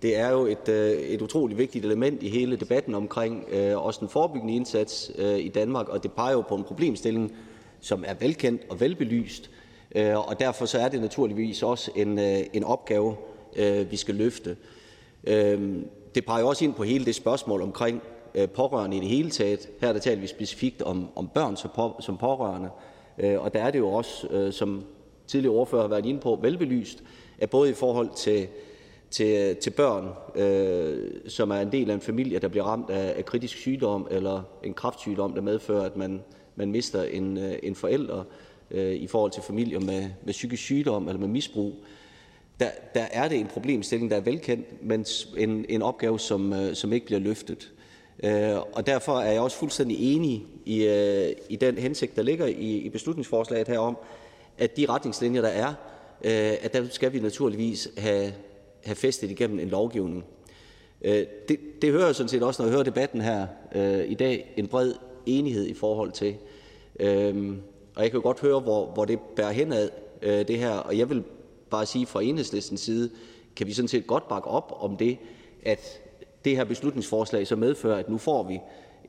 Det er jo et, øh, et utroligt vigtigt element i hele debatten omkring øh, også den forebyggende indsats øh, i Danmark, og det peger jo på en problemstilling, som er velkendt og velbelyst, øh, og derfor så er det naturligvis også en, øh, en opgave, øh, vi skal løfte. Øh, det peger også ind på hele det spørgsmål omkring øh, pårørende i det hele taget. Her der taler vi specifikt om, om børn som, på, som pårørende, og der er det jo også, som tidligere ordfører har været inde på, velbelyst, at både i forhold til til til børn, øh, som er en del af en familie, der bliver ramt af, af kritisk sygdom eller en kraftsygdom, der medfører, at man, man mister en, øh, en forælder øh, i forhold til familier med, med psykisk sygdom eller med misbrug, der, der er det en problemstilling, der er velkendt, men en, en opgave, som, øh, som ikke bliver løftet. Øh, og derfor er jeg også fuldstændig enig i, i den hensigt, der ligger i, i beslutningsforslaget her om, at de retningslinjer, der er, øh, at der skal vi naturligvis have, have festet igennem en lovgivning. Øh, det, det hører jeg sådan set også, når jeg hører debatten her øh, i dag, en bred enighed i forhold til. Øh, og jeg kan godt høre, hvor, hvor det bærer henad, øh, det her. Og jeg vil bare sige fra enhedslistens side, kan vi sådan set godt bakke op om det, at det her beslutningsforslag så medfører, at nu får vi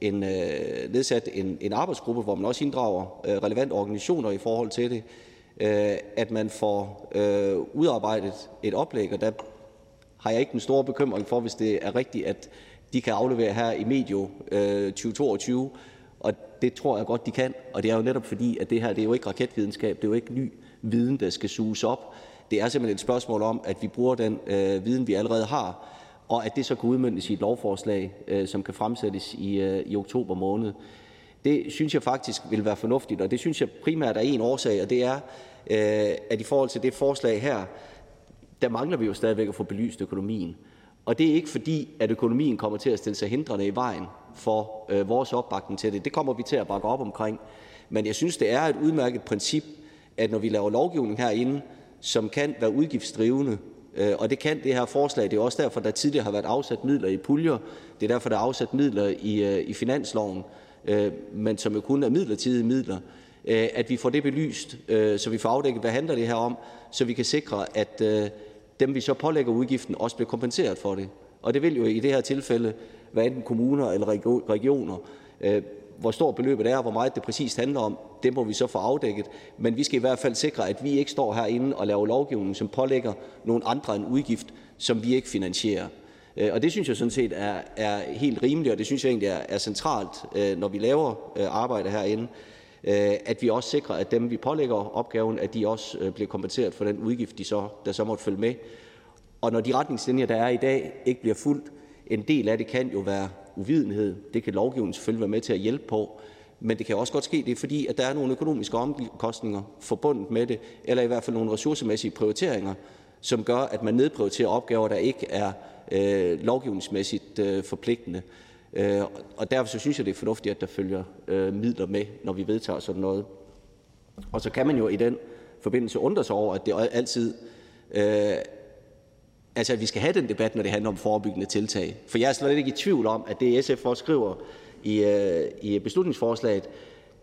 en, øh, nedsat en, en arbejdsgruppe, hvor man også inddrager øh, relevante organisationer i forhold til det, Øh, at man får øh, udarbejdet et oplæg, og der har jeg ikke den store bekymring for, hvis det er rigtigt, at de kan aflevere her i medio øh, 2022, og det tror jeg godt, de kan. Og det er jo netop fordi, at det her det er jo ikke raketvidenskab, det er jo ikke ny viden, der skal suges op. Det er simpelthen et spørgsmål om, at vi bruger den øh, viden, vi allerede har, og at det så kan udmøntes i et lovforslag, øh, som kan fremsættes i, øh, i oktober måned. Det synes jeg faktisk vil være fornuftigt, og det synes jeg primært er en årsag, og det er, øh, at i forhold til det forslag her, der mangler vi jo stadigvæk at få belyst økonomien. Og det er ikke fordi, at økonomien kommer til at stille sig hindrende i vejen for øh, vores opbakning til det. Det kommer vi til at bakke op omkring. Men jeg synes, det er et udmærket princip, at når vi laver lovgivning herinde, som kan være udgiftsdrivende, øh, og det kan det her forslag, det er også derfor, der tidligere har været afsat midler i puljer, det er derfor, der er afsat midler i, øh, i finansloven, øh, Øh, men som jo kun er midlertidige midler, øh, at vi får det belyst, øh, så vi får afdækket, hvad handler det her om, så vi kan sikre, at øh, dem, vi så pålægger udgiften, også bliver kompenseret for det. Og det vil jo i det her tilfælde være enten kommuner eller regioner. Øh, hvor stort beløbet er, og hvor meget det præcist handler om, det må vi så få afdækket. Men vi skal i hvert fald sikre, at vi ikke står herinde og laver lovgivning, som pålægger nogle andre en udgift, som vi ikke finansierer. Øh, og det synes jeg sådan set er, er helt rimeligt, og det synes jeg egentlig er, er centralt, øh, når vi laver øh, arbejde herinde, øh, at vi også sikrer, at dem, vi pålægger opgaven, at de også bliver kompenseret for den udgift, de så, der så måtte følge med. Og når de retningslinjer, der er i dag, ikke bliver fuldt, en del af det kan jo være uvidenhed. Det kan lovgivningen selvfølgelig være med til at hjælpe på. Men det kan også godt ske, det er fordi, at der er nogle økonomiske omkostninger forbundet med det, eller i hvert fald nogle ressourcemæssige prioriteringer, som gør, at man nedprioriterer opgaver, der ikke er øh, lovgivningsmæssigt øh, forpligtende. Øh, og derfor så synes jeg, det er fornuftigt, at der følger øh, midler med, når vi vedtager sådan noget. Og så kan man jo i den forbindelse undre sig over, at det altid øh, altså at vi skal have den debat, når det handler om forebyggende tiltag. For jeg er slet ikke i tvivl om, at det SF også skriver i, øh, i beslutningsforslaget,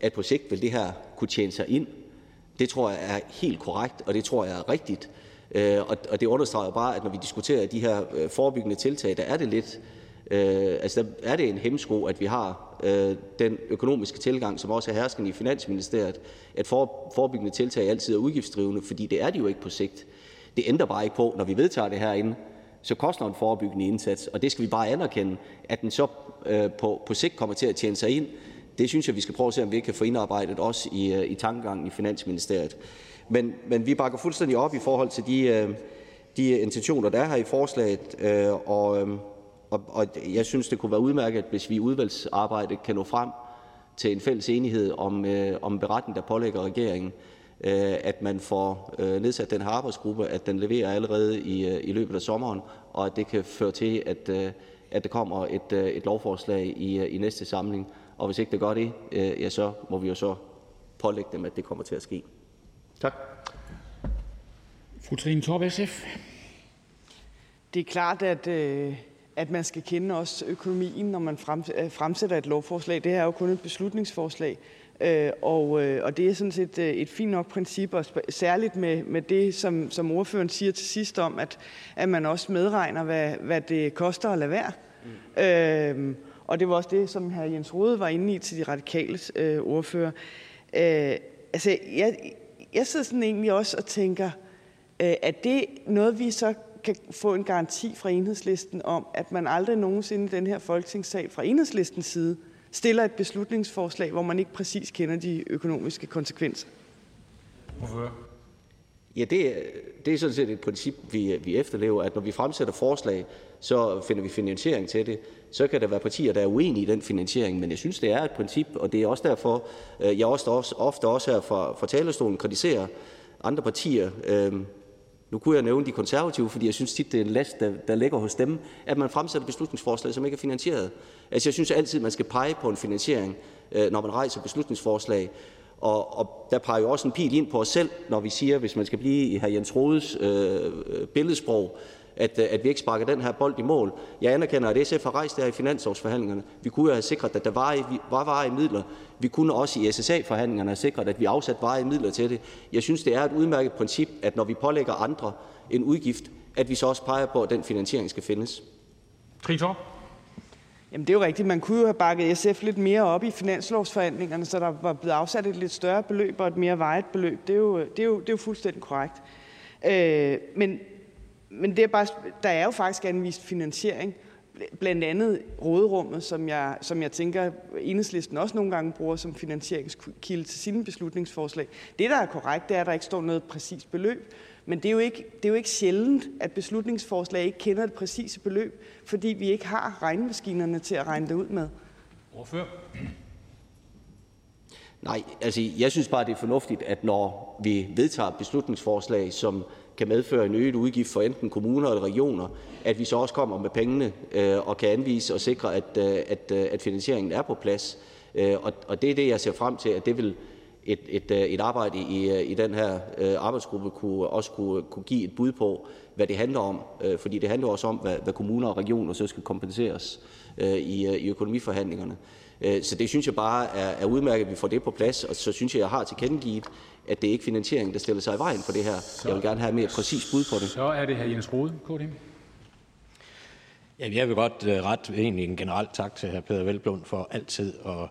at på sigt vil det her kunne tjene sig ind. Det tror jeg er helt korrekt, og det tror jeg er rigtigt. Øh, og, og det understreger bare, at når vi diskuterer de her øh, forebyggende tiltag, der er det lidt, øh, altså der er det en hemsko, at vi har øh, den økonomiske tilgang, som også er herskende i Finansministeriet, at forebyggende tiltag altid er udgiftsdrivende, fordi det er de jo ikke på sigt. Det ændrer bare ikke på, når vi vedtager det herinde, så koster en forebyggende indsats, og det skal vi bare anerkende. At den så på, på sigt kommer til at tjene sig ind, det synes jeg, vi skal prøve at se, om vi ikke kan få indarbejdet også i, i tankegangen i Finansministeriet. Men, men vi bakker fuldstændig op i forhold til de, øh, de intentioner, der er her i forslaget, øh, og, øh, og, og jeg synes, det kunne være udmærket, hvis vi i udvalgsarbejdet kan nå frem til en fælles enighed om, om beretning, der pålægger regeringen at man får nedsat den her arbejdsgruppe, at den leverer allerede i i løbet af sommeren, og at det kan føre til, at at der kommer et et lovforslag i i næste samling. Og hvis ikke det gør det, ja, så må vi jo så pålægge dem, at det kommer til at ske. Tak. Fru Trine Torp, SF. Det er klart, at, at man skal kende også økonomien, når man fremsætter et lovforslag. Det her er jo kun et beslutningsforslag. Øh, og, øh, og det er sådan set øh, et fint nok princip, og særligt med, med det, som, som ordføreren siger til sidst om, at, at man også medregner, hvad, hvad det koster at lade være. Mm. Øh, og det var også det, som hr. Jens Rode var inde i til de radikale øh, ordfører. Øh, altså, jeg, sidder sådan egentlig også og tænker, øh, at det noget, vi så kan få en garanti fra enhedslisten om, at man aldrig nogensinde i den her folketingssal fra enhedslistens side stiller et beslutningsforslag, hvor man ikke præcis kender de økonomiske konsekvenser? Ja, det, det er sådan set et princip, vi, vi efterlever, at når vi fremsætter forslag, så finder vi finansiering til det. Så kan der være partier, der er uenige i den finansiering, men jeg synes, det er et princip, og det er også derfor, øh, jeg også, ofte også her fra, fra talerstolen kritiserer andre partier. Øh, nu kunne jeg nævne de konservative, fordi jeg synes tit, det er en last, der, der ligger hos dem, at man fremsætter beslutningsforslag, som ikke er finansieret. Altså, jeg synes altid, man skal pege på en finansiering, øh, når man rejser beslutningsforslag. Og, og der peger jo også en pil ind på os selv, når vi siger, hvis man skal blive i hr. Jens Rodes øh, øh billedsprog, at, øh, at vi ikke sparker den her bold i mål. Jeg anerkender, at SF har rejst det her i finanslovsforhandlingerne. Vi kunne jo have sikret, at der var, var varige midler. Vi kunne også i SSA-forhandlingerne have sikret, at vi afsat varige midler til det. Jeg synes, det er et udmærket princip, at når vi pålægger andre en udgift, at vi så også peger på, at den finansiering skal findes. Tritor? Jamen, det er jo rigtigt. Man kunne jo have bakket SF lidt mere op i finanslovsforhandlingerne, så der var blevet afsat et lidt større beløb og et mere vejet beløb. Det er jo, det er jo, det er jo fuldstændig korrekt. Øh, men men det er bare, der er jo faktisk anvist finansiering, blandt andet råderummet, som jeg, som jeg tænker, enhedslisten også nogle gange bruger som finansieringskilde til sine beslutningsforslag. Det, der er korrekt, det er, at der ikke står noget præcist beløb. Men det er, jo ikke, det er jo ikke sjældent, at beslutningsforslag ikke kender det præcise beløb, fordi vi ikke har regnemaskinerne til at regne det ud med. Hvorfor? Nej, altså jeg synes bare, det er fornuftigt, at når vi vedtager beslutningsforslag, som kan medføre en øget udgift for enten kommuner eller regioner, at vi så også kommer med pengene øh, og kan anvise og sikre, at, øh, at, øh, at finansieringen er på plads. Og, og det er det, jeg ser frem til, at det vil et, et, et arbejde i, i den her arbejdsgruppe kunne, også kunne, kunne give et bud på, hvad det handler om. Fordi det handler også om, hvad, hvad kommuner og regioner så skal kompenseres i, i økonomiforhandlingerne. Så det synes jeg bare er, er udmærket, at vi får det på plads, og så synes jeg, jeg har tilkendegivet, at det ikke er finansieringen, der stiller sig i vejen for det her. Jeg vil gerne have mere præcis bud på det. Så er det hr. Jens Rode, KDM. Ja, jeg vil godt uh, ret egentlig en generelt tak til hr. Peter Velblund for altid at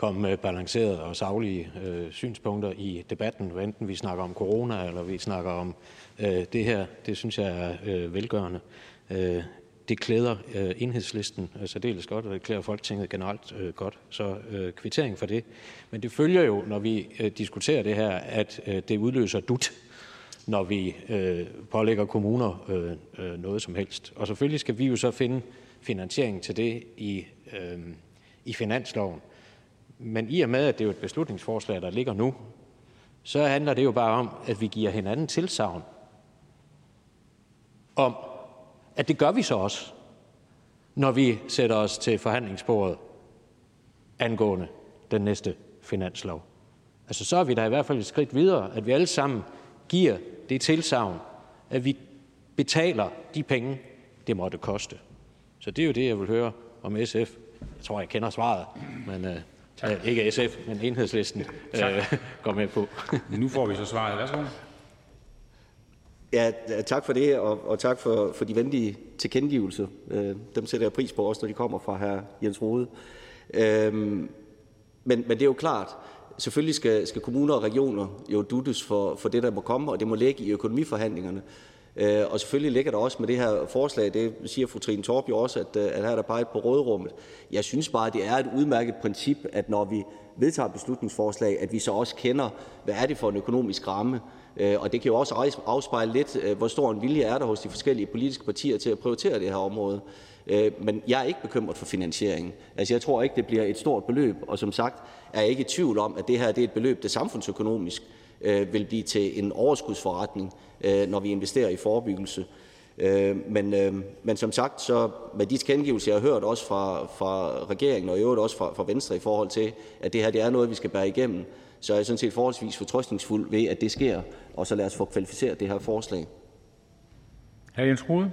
komme med balancerede og savlige øh, synspunkter i debatten, hvad enten vi snakker om corona eller vi snakker om øh, det her. Det synes jeg er øh, velgørende. Øh, det klæder øh, enhedslisten øh, særdeles godt, og det klæder Folketinget generelt øh, godt. Så øh, kvittering for det. Men det følger jo, når vi øh, diskuterer det her, at øh, det udløser dut, når vi pålægger kommuner noget som helst. Og selvfølgelig skal vi jo så finde finansiering til det i, i finansloven. Men i og med, at det er et beslutningsforslag, der ligger nu, så handler det jo bare om, at vi giver hinanden tilsavn om, at det gør vi så også, når vi sætter os til forhandlingsbordet angående den næste finanslov. Altså, så er vi da i hvert fald et skridt videre, at vi alle sammen giver det tilsavn, at vi betaler de penge, det måtte koste. Så det er jo det, jeg vil høre om SF. Jeg tror, jeg kender svaret, men øh, uh, ikke SF, men enhedslisten uh, går med på. nu får vi så svaret. Værsgo. Ja, tak for det, og, og tak for, for de venlige tilkendegivelser. Øh, dem sætter jeg pris på, også når de kommer fra hr. Jens Rode. Øh, men, men det er jo klart, selvfølgelig skal, skal kommuner og regioner jo duttes for, for det, der må komme, og det må ligge i økonomiforhandlingerne. Øh, og selvfølgelig ligger der også med det her forslag, det siger fru Trine Torp jo også, at, øh, at her er der peget på rådrummet. Jeg synes bare, at det er et udmærket princip, at når vi vedtager beslutningsforslag, at vi så også kender, hvad er det for en økonomisk ramme, øh, og det kan jo også afspejle lidt, øh, hvor stor en vilje er der hos de forskellige politiske partier til at prioritere det her område. Men jeg er ikke bekymret for finansieringen. Altså, jeg tror ikke, det bliver et stort beløb, og som sagt er jeg ikke i tvivl om, at det her det er et beløb, der samfundsøkonomisk vil blive til en overskudsforretning, når vi investerer i forebyggelse. Men, men som sagt, så med de tilkendegivelser, jeg har hørt også fra, fra regeringen og i øvrigt også fra, fra Venstre i forhold til, at det her det er noget, vi skal bære igennem, så er jeg sådan set forholdsvis fortrøstningsfuld ved, at det sker, og så lad os få kvalificeret det her forslag. Hr. Jens Rode.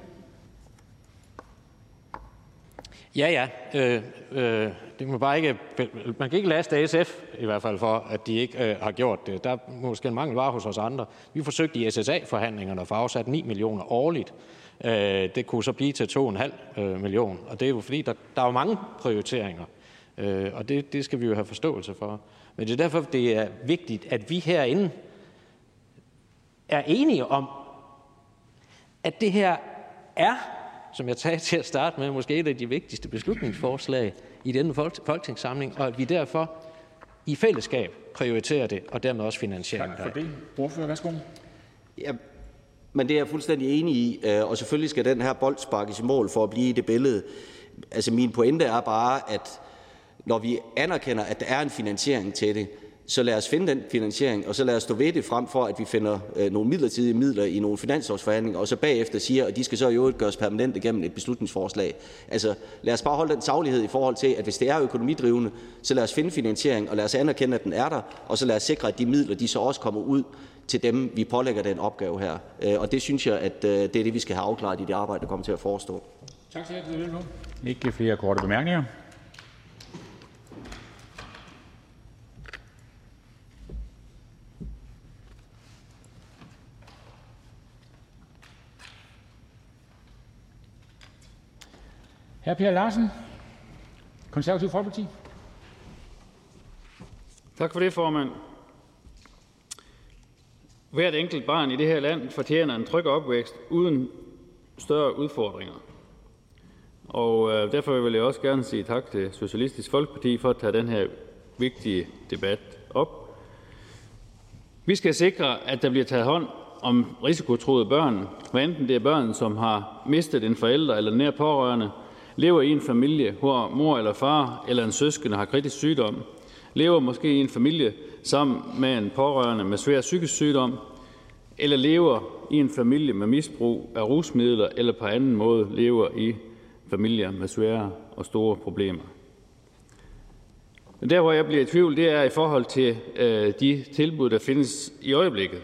Ja, ja. Øh, øh, det man bare ikke, man kan ikke laste SF i hvert fald for, at de ikke øh, har gjort det. Der er måske en mangel var hos os andre. Vi forsøgte i SSA-forhandlingerne at få afsat 9 millioner årligt. Øh, det kunne så blive til 2,5 øh, millioner. Og det er jo fordi, der, der er jo mange prioriteringer. Øh, og det, det skal vi jo have forståelse for. Men det er derfor, det er vigtigt, at vi herinde er enige om, at det her er, som jeg sagde til at starte med, måske et af de vigtigste beslutningsforslag i denne folketingssamling, og at vi derfor i fællesskab prioriterer det, og dermed også finansieringen. Tak for det. Ordfører, værsgo. Ja, men det er jeg fuldstændig enig i, øh, og selvfølgelig skal den her bold sparkes i mål for at blive i det billede. Altså min pointe er bare, at når vi anerkender, at der er en finansiering til det, så lad os finde den finansiering, og så lad os stå ved det, frem for at vi finder øh, nogle midlertidige midler i nogle finanslovsforhandlinger, og så bagefter siger, at de skal så i øvrigt gøres permanente gennem et beslutningsforslag. Altså lad os bare holde den saglighed i forhold til, at hvis det er økonomidrivende, så lad os finde finansiering, og lad os anerkende, at den er der, og så lad os sikre, at de midler de så også kommer ud til dem, vi pålægger den opgave her. Øh, og det synes jeg, at øh, det er det, vi skal have afklaret i det arbejde, der kommer til at forestå. Tak til jer. Ikke flere korte bemærkninger. Hr. Per Larsen, Konservativ Folkeparti. Tak for det, formand. Hvert enkelt barn i det her land fortjener en tryg opvækst uden større udfordringer. Og øh, derfor vil jeg også gerne sige tak til Socialistisk Folkeparti for at tage den her vigtige debat op. Vi skal sikre, at der bliver taget hånd om risikotroede børn, hvad enten det er børn, som har mistet en forælder eller nær pårørende, lever i en familie, hvor mor eller far eller en søskende har kritisk sygdom, lever måske i en familie sammen med en pårørende med svær psykisk sygdom, eller lever i en familie med misbrug af rusmidler eller på anden måde lever i familier med svære og store problemer. Der, hvor jeg bliver i tvivl, det er i forhold til øh, de tilbud, der findes i øjeblikket.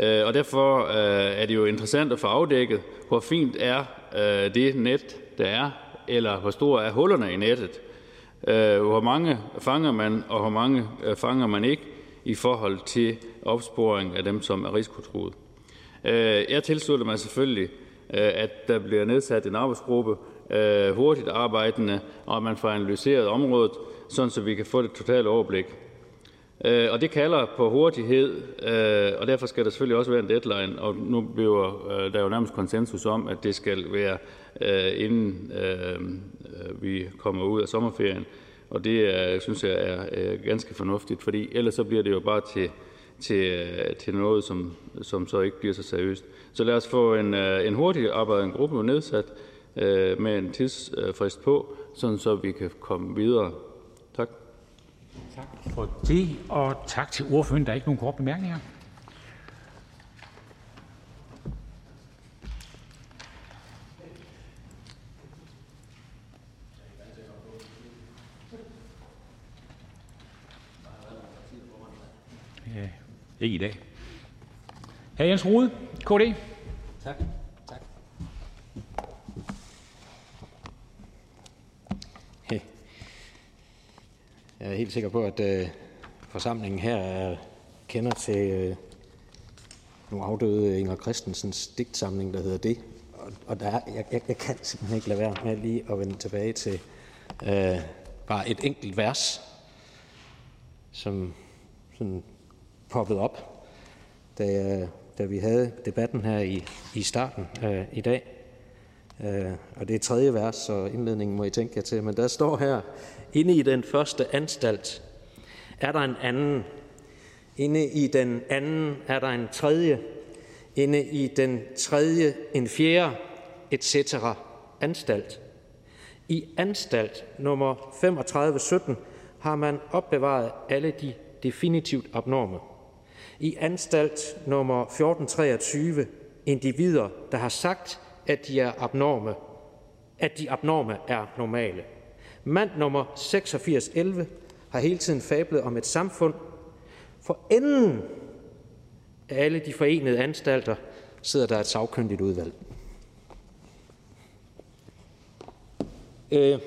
Øh, og derfor øh, er det jo interessant at få afdækket, hvor fint er øh, det net, der er, eller hvor store er hullerne i nettet. Øh, hvor mange fanger man, og hvor mange øh, fanger man ikke i forhold til opsporing af dem, som er risikotruet. Øh, jeg tilslutter mig selvfølgelig, øh, at der bliver nedsat en arbejdsgruppe, øh, hurtigt arbejdende, og at man får analyseret området, sådan så vi kan få det totale overblik. Øh, og det kalder på hurtighed, og derfor skal der selvfølgelig også være en deadline, og nu bliver der jo nærmest konsensus om, at det skal være Øh, inden øh, vi kommer ud af sommerferien. Og det synes jeg er ganske fornuftigt, fordi ellers så bliver det jo bare til, til, øh, til noget, som, som så ikke bliver så seriøst. Så lad os få en, en hurtig arbejdende gruppe nedsat med en tidsfrist på, sådan så vi kan komme videre. Tak. Tak for det, og tak til ordføreren. Der er ikke nogen korte bemærkninger. Ikke i dag. Hr. Jens Rode, KD. Tak. tak. Hey. Jeg er helt sikker på, at uh, forsamlingen her kender til uh, nogle afdøde Inger Christensens digtsamling, der hedder Det. Og, og der er, jeg, jeg, jeg kan simpelthen ikke lade være med lige at vende tilbage til uh, bare et enkelt vers, som sådan poppet op, da, da vi havde debatten her i, i starten øh, i dag. Øh, og det er tredje vers, så indledningen må I tænke jer til. Men der står her, inde i den første anstalt er der en anden. Inde i den anden er der en tredje. Inde i den tredje en fjerde, etc. anstalt. I anstalt nummer 3517 har man opbevaret alle de definitivt abnorme i anstalt nummer 1423 individer, der har sagt, at de er abnorme, at de abnorme er normale. Mand nummer 8611 har hele tiden fablet om et samfund. For enden af alle de forenede anstalter sidder der et sagkyndigt udvalg. Øh,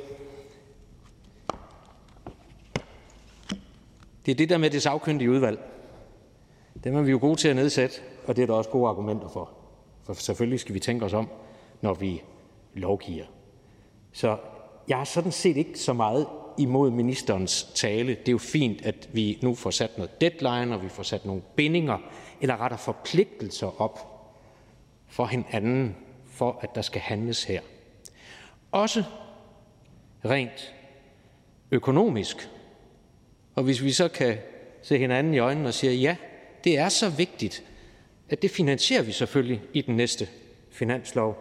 det er det der med det sagkyndige udvalg. Dem er vi jo gode til at nedsætte, og det er der også gode argumenter for. For selvfølgelig skal vi tænke os om, når vi lovgiver. Så jeg har sådan set ikke så meget imod ministerens tale. Det er jo fint, at vi nu får sat noget deadline, og vi får sat nogle bindinger, eller retter forpligtelser op. for hinanden, for at der skal handles her. Også rent økonomisk. Og hvis vi så kan se hinanden i øjnene og sige, ja, det er så vigtigt, at det finansierer vi selvfølgelig i den næste finanslov,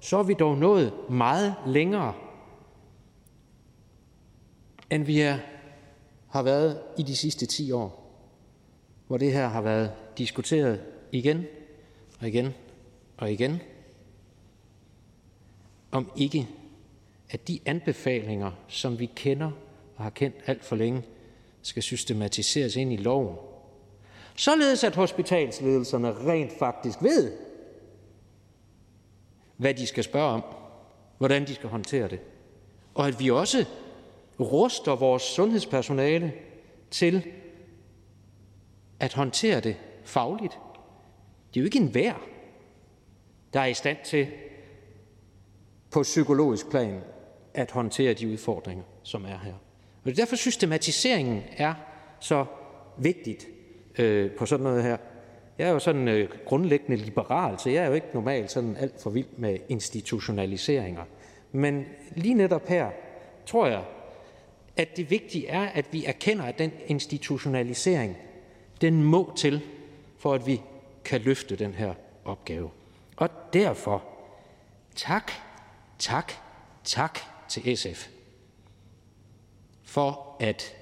så er vi dog nået meget længere, end vi er, har været i de sidste 10 år, hvor det her har været diskuteret igen og igen og igen, om ikke at de anbefalinger, som vi kender og har kendt alt for længe, skal systematiseres ind i loven, således at hospitalsledelserne rent faktisk ved, hvad de skal spørge om, hvordan de skal håndtere det, og at vi også ruster vores sundhedspersonale til at håndtere det fagligt. Det er jo ikke en vær, der er i stand til på psykologisk plan at håndtere de udfordringer, som er her. Og det er derfor systematiseringen er så vigtigt øh, på sådan noget her. Jeg er jo sådan øh, grundlæggende liberal, så jeg er jo ikke normalt sådan alt for vild med institutionaliseringer. Men lige netop her tror jeg, at det vigtige er, at vi erkender, at den institutionalisering, den må til, for at vi kan løfte den her opgave. Og derfor tak, tak, tak til SF for at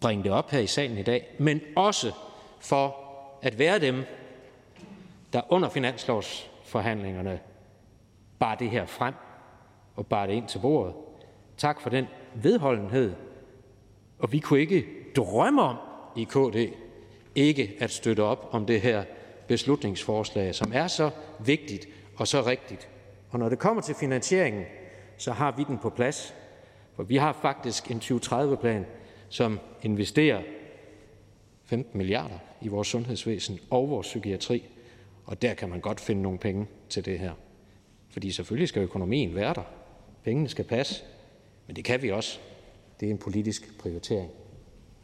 bringe det op her i salen i dag, men også for at være dem, der under finanslovsforhandlingerne bar det her frem og bar det ind til bordet. Tak for den vedholdenhed, og vi kunne ikke drømme om i KD ikke at støtte op om det her beslutningsforslag, som er så vigtigt og så rigtigt. Og når det kommer til finansieringen, så har vi den på plads. For vi har faktisk en 2030-plan, som investerer 15 milliarder i vores sundhedsvæsen og vores psykiatri, og der kan man godt finde nogle penge til det her. Fordi selvfølgelig skal økonomien være der. Pengene skal passe. Men det kan vi også. Det er en politisk prioritering.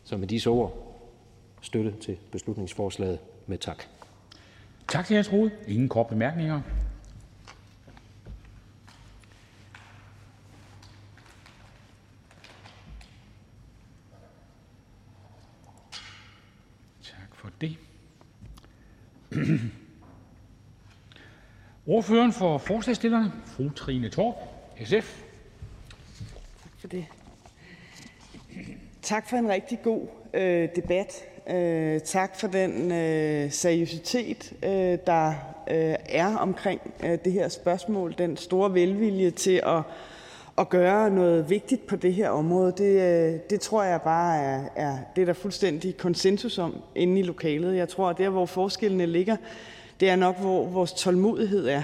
Så med disse ord støtte til beslutningsforslaget med tak. Tak til jer, råd. Ingen kort bemærkninger. Tak for det. Ordføreren for forslagsstillerne, fru Trine Torp, SF. Tak for det. Tak for en rigtig god øh, debat. Øh, tak for den øh, seriøsitet, øh, der øh, er omkring øh, det her spørgsmål. Den store velvilje til at, at gøre noget vigtigt på det her område. Det, øh, det tror jeg bare er, er det der fuldstændig konsensus om inde i lokalet. Jeg tror, at der, hvor forskellene ligger, det er nok, hvor vores tålmodighed er.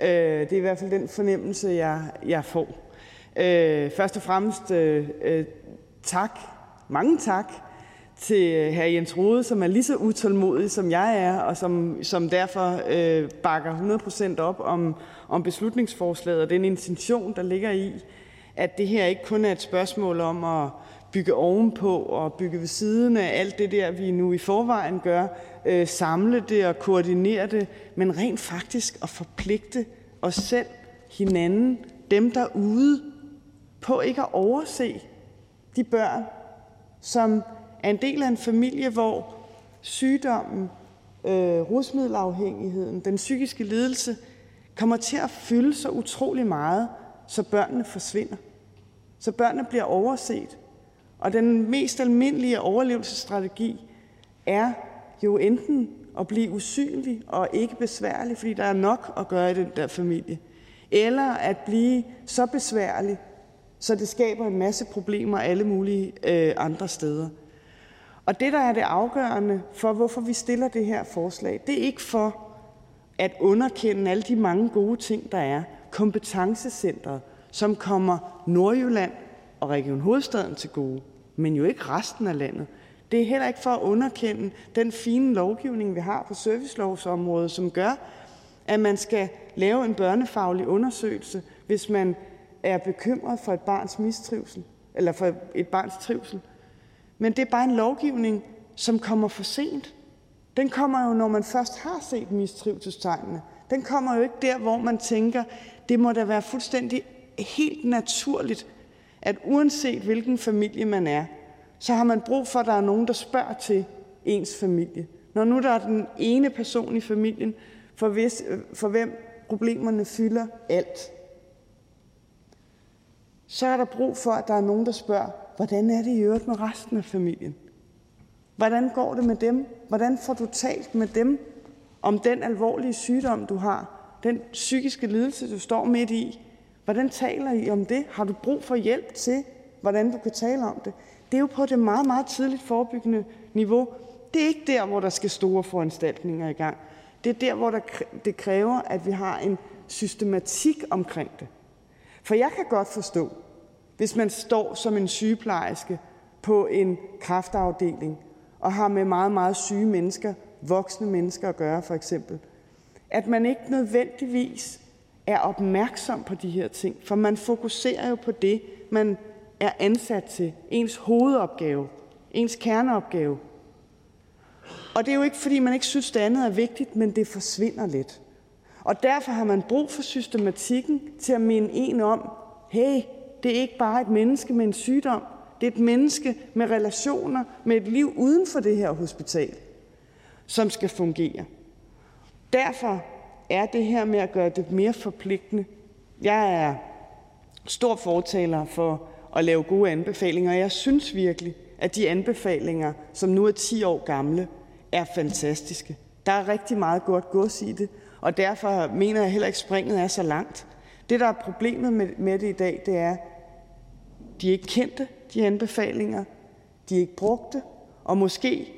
Øh, det er i hvert fald den fornemmelse, jeg, jeg får. Øh, først og fremmest tak, mange tak til hr. Jens Rode, som er lige så utålmodig, som jeg er, og som, som derfor øh, bakker 100% op om, om beslutningsforslaget og den intention, der ligger i, at det her ikke kun er et spørgsmål om at bygge ovenpå og bygge ved siden af alt det der, vi nu i forvejen gør, øh, samle det og koordinere det, men rent faktisk at forpligte os selv, hinanden, dem derude, på ikke at overse de børn, som er en del af en familie, hvor sygdommen, øh, rusmiddelafhængigheden, den psykiske lidelse kommer til at fylde så utrolig meget, så børnene forsvinder. Så børnene bliver overset. Og den mest almindelige overlevelsesstrategi er jo enten at blive usynlig og ikke besværlig, fordi der er nok at gøre i den der familie, eller at blive så besværlig, så det skaber en masse problemer alle mulige øh, andre steder. Og det, der er det afgørende for, hvorfor vi stiller det her forslag, det er ikke for at underkende alle de mange gode ting, der er. Kompetencecentret, som kommer Nordjylland og Region Hovedstaden til gode, men jo ikke resten af landet. Det er heller ikke for at underkende den fine lovgivning, vi har på servicelovsområdet, som gør, at man skal lave en børnefaglig undersøgelse, hvis man er bekymret for et barns mistrivsel, eller for et barns trivsel. Men det er bare en lovgivning, som kommer for sent. Den kommer jo, når man først har set mistrivselstegnene. Den kommer jo ikke der, hvor man tænker, det må da være fuldstændig helt naturligt, at uanset hvilken familie man er, så har man brug for, at der er nogen, der spørger til ens familie. Når nu der er den ene person i familien, for, hvis, for hvem problemerne fylder alt, så er der brug for, at der er nogen, der spørger, hvordan er det i øvrigt med resten af familien? Hvordan går det med dem? Hvordan får du talt med dem om den alvorlige sygdom, du har? Den psykiske lidelse, du står midt i? Hvordan taler I om det? Har du brug for hjælp til, hvordan du kan tale om det? Det er jo på det meget, meget tidligt forebyggende niveau. Det er ikke der, hvor der skal store foranstaltninger i gang. Det er der, hvor der, det kræver, at vi har en systematik omkring det. For jeg kan godt forstå, hvis man står som en sygeplejerske på en kraftafdeling og har med meget, meget syge mennesker, voksne mennesker at gøre for eksempel, at man ikke nødvendigvis er opmærksom på de her ting, for man fokuserer jo på det, man er ansat til, ens hovedopgave, ens kerneopgave. Og det er jo ikke, fordi man ikke synes, det andet er vigtigt, men det forsvinder lidt. Og derfor har man brug for systematikken til at minde en om, hey, det er ikke bare et menneske med en sygdom, det er et menneske med relationer, med et liv uden for det her hospital, som skal fungere. Derfor er det her med at gøre det mere forpligtende. Jeg er stor fortaler for at lave gode anbefalinger, og jeg synes virkelig, at de anbefalinger, som nu er 10 år gamle, er fantastiske. Der er rigtig meget godt gods i det, og derfor mener jeg heller ikke, at springet er så langt. Det, der er problemet med, med det i dag, det er, de er ikke kendte, de anbefalinger. De er ikke brugte, og måske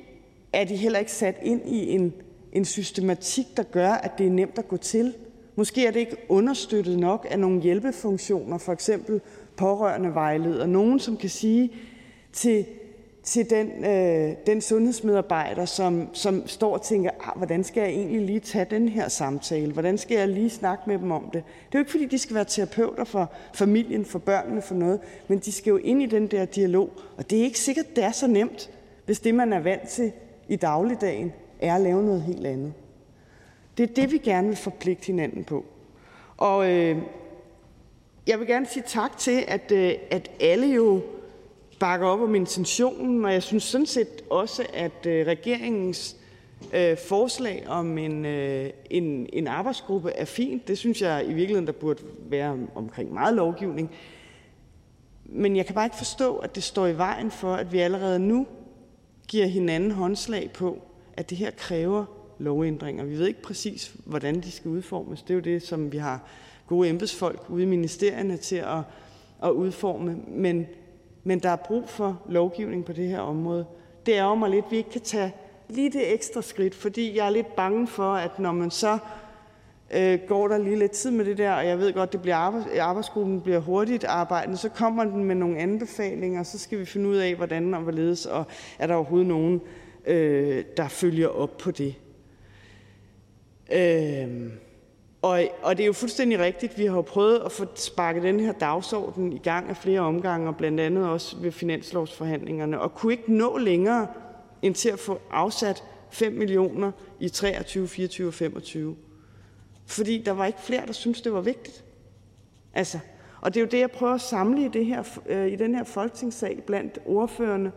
er de heller ikke sat ind i en, en systematik, der gør, at det er nemt at gå til. Måske er det ikke understøttet nok af nogle hjælpefunktioner, for eksempel pårørende vejleder. Nogen, som kan sige til til den, øh, den sundhedsmedarbejder, som, som står og tænker, ah, hvordan skal jeg egentlig lige tage den her samtale? Hvordan skal jeg lige snakke med dem om det? Det er jo ikke, fordi de skal være terapeuter for familien, for børnene, for noget, men de skal jo ind i den der dialog. Og det er ikke sikkert, det er så nemt, hvis det, man er vant til i dagligdagen, er at lave noget helt andet. Det er det, vi gerne vil forpligte hinanden på. Og øh, jeg vil gerne sige tak til, at, øh, at alle jo bakker op om intentionen, og jeg synes sådan set også, at øh, regeringens øh, forslag om en, øh, en, en arbejdsgruppe er fint. Det synes jeg i virkeligheden, der burde være omkring meget lovgivning. Men jeg kan bare ikke forstå, at det står i vejen for, at vi allerede nu giver hinanden håndslag på, at det her kræver lovændringer. Vi ved ikke præcis, hvordan de skal udformes. Det er jo det, som vi har gode embedsfolk ude i ministerierne til at, at udforme. Men men der er brug for lovgivning på det her område. Det er mig lidt, at vi ikke kan tage lige det ekstra skridt, fordi jeg er lidt bange for, at når man så øh, går der lige lidt tid med det der, og jeg ved godt, det bliver arbejds, arbejdsgruppen bliver hurtigt arbejdende, så kommer den med nogle anbefalinger, og så skal vi finde ud af, hvordan og hvorledes, og er der overhovedet nogen, øh, der følger op på det. Øh, det er jo fuldstændig rigtigt. Vi har prøvet at få sparket den her dagsorden i gang af flere omgange, og blandt andet også ved finanslovsforhandlingerne, og kunne ikke nå længere end til at få afsat 5 millioner i 23, 24 og 25. Fordi der var ikke flere, der syntes, det var vigtigt. Altså, og det er jo det, jeg prøver at samle i, det her, øh, i den her folketingssal blandt ordførerne.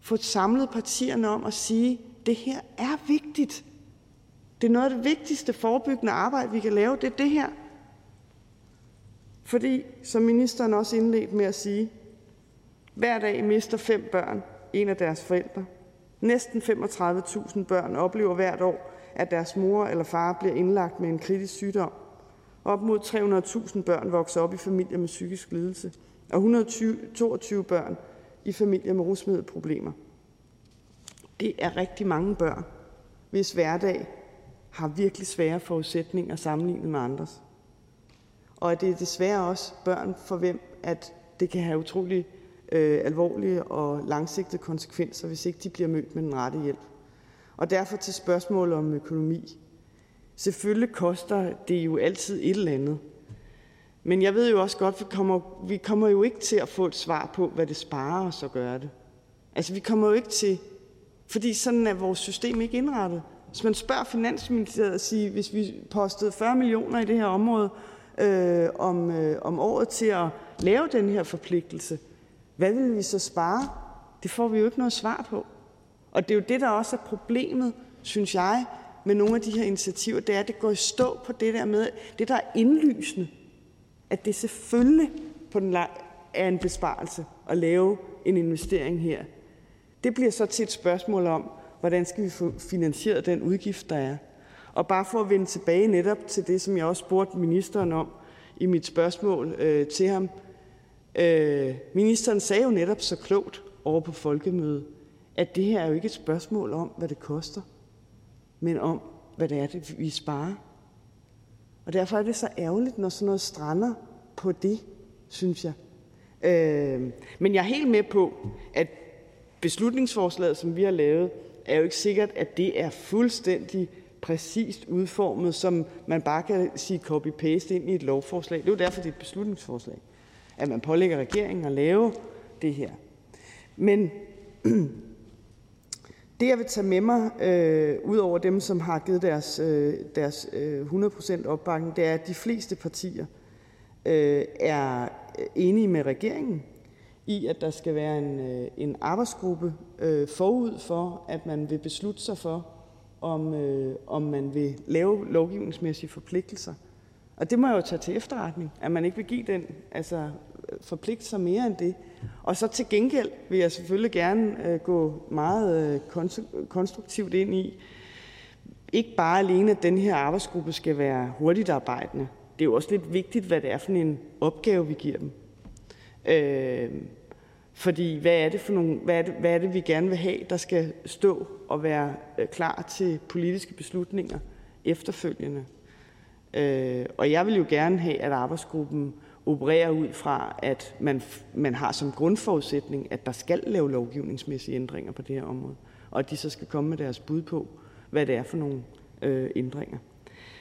Få samlet partierne om at sige, det her er vigtigt. Det er noget af det vigtigste forebyggende arbejde, vi kan lave, det er det her. Fordi, som ministeren også indledte med at sige, hver dag mister fem børn en af deres forældre. Næsten 35.000 børn oplever hvert år, at deres mor eller far bliver indlagt med en kritisk sygdom. Op mod 300.000 børn vokser op i familier med psykisk lidelse, og 122 børn i familier med rusmiddelproblemer. Det er rigtig mange børn, hvis hverdag har virkelig svære forudsætninger sammenlignet med andres. Og det er desværre også børn, for hvem at det kan have utrolig øh, alvorlige og langsigtede konsekvenser, hvis ikke de bliver mødt med den rette hjælp. Og derfor til spørgsmålet om økonomi. Selvfølgelig koster det jo altid et eller andet. Men jeg ved jo også godt, at vi kommer, vi kommer jo ikke til at få et svar på, hvad det sparer os at gøre det. Altså, vi kommer jo ikke til fordi sådan er vores system ikke indrettet. Hvis man spørger Finansministeriet og siger, hvis vi postede 40 millioner i det her område øh, om, øh, om året til at lave den her forpligtelse, hvad vil vi så spare? Det får vi jo ikke noget svar på. Og det er jo det, der også er problemet, synes jeg, med nogle af de her initiativer, det er, at det går i stå på det der med, det der er indlysende, at det selvfølgelig på den er en besparelse at lave en investering her. Det bliver så til et spørgsmål om, hvordan skal vi få finansieret den udgift, der er. Og bare for at vende tilbage netop til det, som jeg også spurgte ministeren om i mit spørgsmål øh, til ham. Øh, ministeren sagde jo netop så klogt over på folkemødet, at det her er jo ikke et spørgsmål om, hvad det koster, men om, hvad det er, det vi sparer. Og derfor er det så ærgerligt, når sådan noget strander på det, synes jeg. Øh, men jeg er helt med på, at beslutningsforslaget, som vi har lavet, er jo ikke sikkert, at det er fuldstændig præcist udformet, som man bare kan sige copy-paste ind i et lovforslag. Det er jo derfor, det er et beslutningsforslag, at man pålægger regeringen at lave det her. Men det, jeg vil tage med mig, øh, ud over dem, som har givet deres, øh, deres øh, 100% opbakning, det er, at de fleste partier øh, er enige med regeringen i, at der skal være en, øh, en arbejdsgruppe øh, forud for, at man vil beslutte sig for, om, øh, om man vil lave lovgivningsmæssige forpligtelser. Og det må jeg jo tage til efterretning, at man ikke vil give den, altså øh, forpligte sig mere end det. Og så til gengæld vil jeg selvfølgelig gerne øh, gå meget øh, konstruktivt ind i, ikke bare alene, at den her arbejdsgruppe skal være hurtigt arbejdende. Det er jo også lidt vigtigt, hvad det er for en opgave, vi giver dem. Øh, fordi hvad er, det for nogle, hvad, er det, hvad er det, vi gerne vil have, der skal stå og være øh, klar til politiske beslutninger efterfølgende? Øh, og jeg vil jo gerne have, at arbejdsgruppen opererer ud fra, at man, man har som grundforudsætning, at der skal lave lovgivningsmæssige ændringer på det her område, og at de så skal komme med deres bud på, hvad det er for nogle øh, ændringer.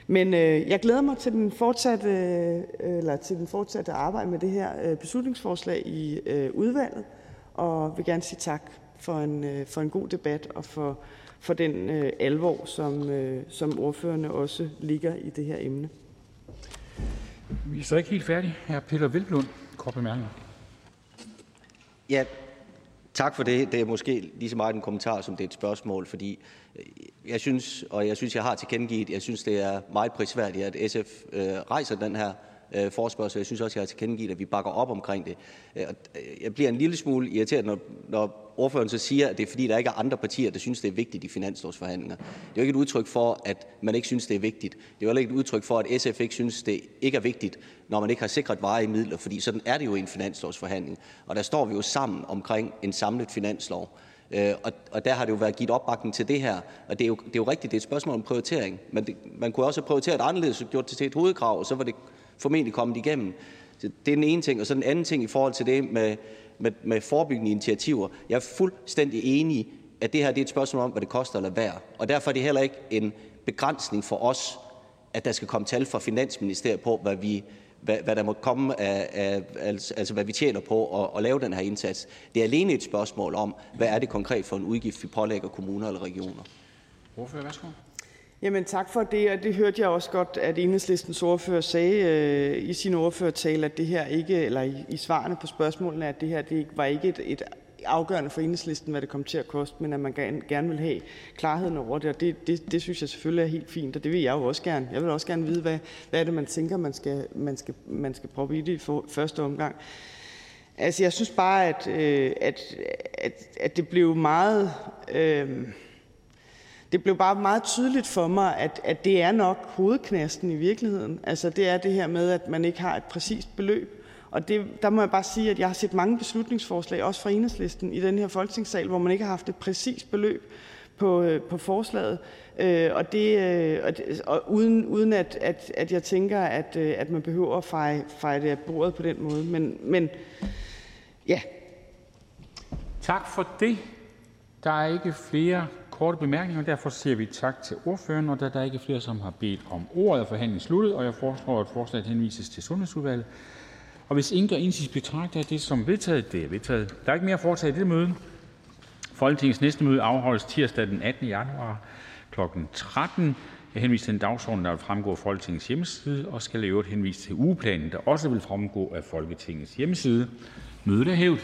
Men øh, jeg glæder mig til den fortsatte, øh, eller til den fortsatte arbejde med det her øh, beslutningsforslag i øh, udvalget, og vil gerne sige tak for en, øh, for en god debat og for, for den øh, alvor, som, øh, som ordførerne også ligger i det her emne. Vi er så ikke helt færdige. Her Peter Velblund, kort bemærkning. Ja, tak for det. Det er måske lige så meget en kommentar, som det er et spørgsmål, fordi øh, jeg synes, og jeg synes, jeg har tilkendegivet, jeg synes, det er meget prisværdigt, at SF øh, rejser den her øh, forespørgsel. Jeg synes også, jeg har tilkendegivet, at vi bakker op omkring det. Øh, øh, jeg bliver en lille smule irriteret, når, når ordføreren så siger, at det er, fordi der ikke er andre partier, der synes, det er vigtigt i finanslovsforhandlinger. Det er jo ikke et udtryk for, at man ikke synes, det er vigtigt. Det er jo heller ikke et udtryk for, at SF ikke synes, det ikke er vigtigt, når man ikke har sikret varige midler, fordi sådan er det jo i en finanslovsforhandling. Og der står vi jo sammen omkring en samlet finanslov. Øh, og, og der har det jo været givet opbakning til det her. Og det er jo, det er jo rigtigt, det er et spørgsmål om prioritering. Men det, man kunne også have prioriteret anderledes og gjort det til et hovedkrav, og så var det formentlig kommet igennem. Det er den ene ting. Og så den anden ting i forhold til det med, med, med forebyggende initiativer. Jeg er fuldstændig enig i, at det her det er et spørgsmål om, hvad det koster at lade være. Og derfor er det heller ikke en begrænsning for os, at der skal komme tal fra Finansministeriet på, hvad vi hvad, hvad der må komme af, af altså, altså hvad vi tjener på at, at lave den her indsats. Det er alene et spørgsmål om, hvad er det konkret for en udgift, vi pålægger kommuner eller regioner. Jamen tak for det, og det hørte jeg også godt, at enhedslistens ordfører sagde øh, i sin ordførertale, at det her ikke, eller i, i svarene på spørgsmålene, at det her det ikke, var ikke et, et afgørende for enhedslisten, hvad det kom til at koste, men at man gerne, gerne vil have klarheden over det, og det, det, det synes jeg selvfølgelig er helt fint, og det vil jeg jo også gerne. Jeg vil også gerne vide, hvad, hvad er det, man tænker, man skal, man skal, man skal proppe i det i for, første omgang. Altså, jeg synes bare, at, øh, at, at, at det blev meget... Øh, det blev bare meget tydeligt for mig, at, at det er nok hovedknasten i virkeligheden. Altså det er det her med, at man ikke har et præcist beløb. Og det, der må jeg bare sige, at jeg har set mange beslutningsforslag, også fra enhedslisten, i den her folketingssal, hvor man ikke har haft et præcist beløb på, øh, på forslaget. Øh, og det, øh, og, det, og uden, uden at, at, at jeg tænker, at, øh, at man behøver at feje, feje det af bordet på den måde. Men, men ja. Tak for det. Der er ikke flere korte bemærkninger, og derfor siger vi tak til ordføreren. Og da der ikke er flere, som har bedt om ordet, er forhandlingen sluttet, og jeg foreslår, at forslaget henvises til Sundhedsudvalget. Og hvis ingen gør indsigelse, betragter jeg det som vedtaget. Det er vedtaget. Der er ikke mere at foretage i dette møde. Folketingets næste møde afholdes tirsdag den 18. januar kl. 13. Jeg henviser til den dagsorden, der vil fremgå af Folketingets hjemmeside, og skal i øvrigt henvise til ugeplanen, der også vil fremgå af Folketingets hjemmeside. Mødet er hævet.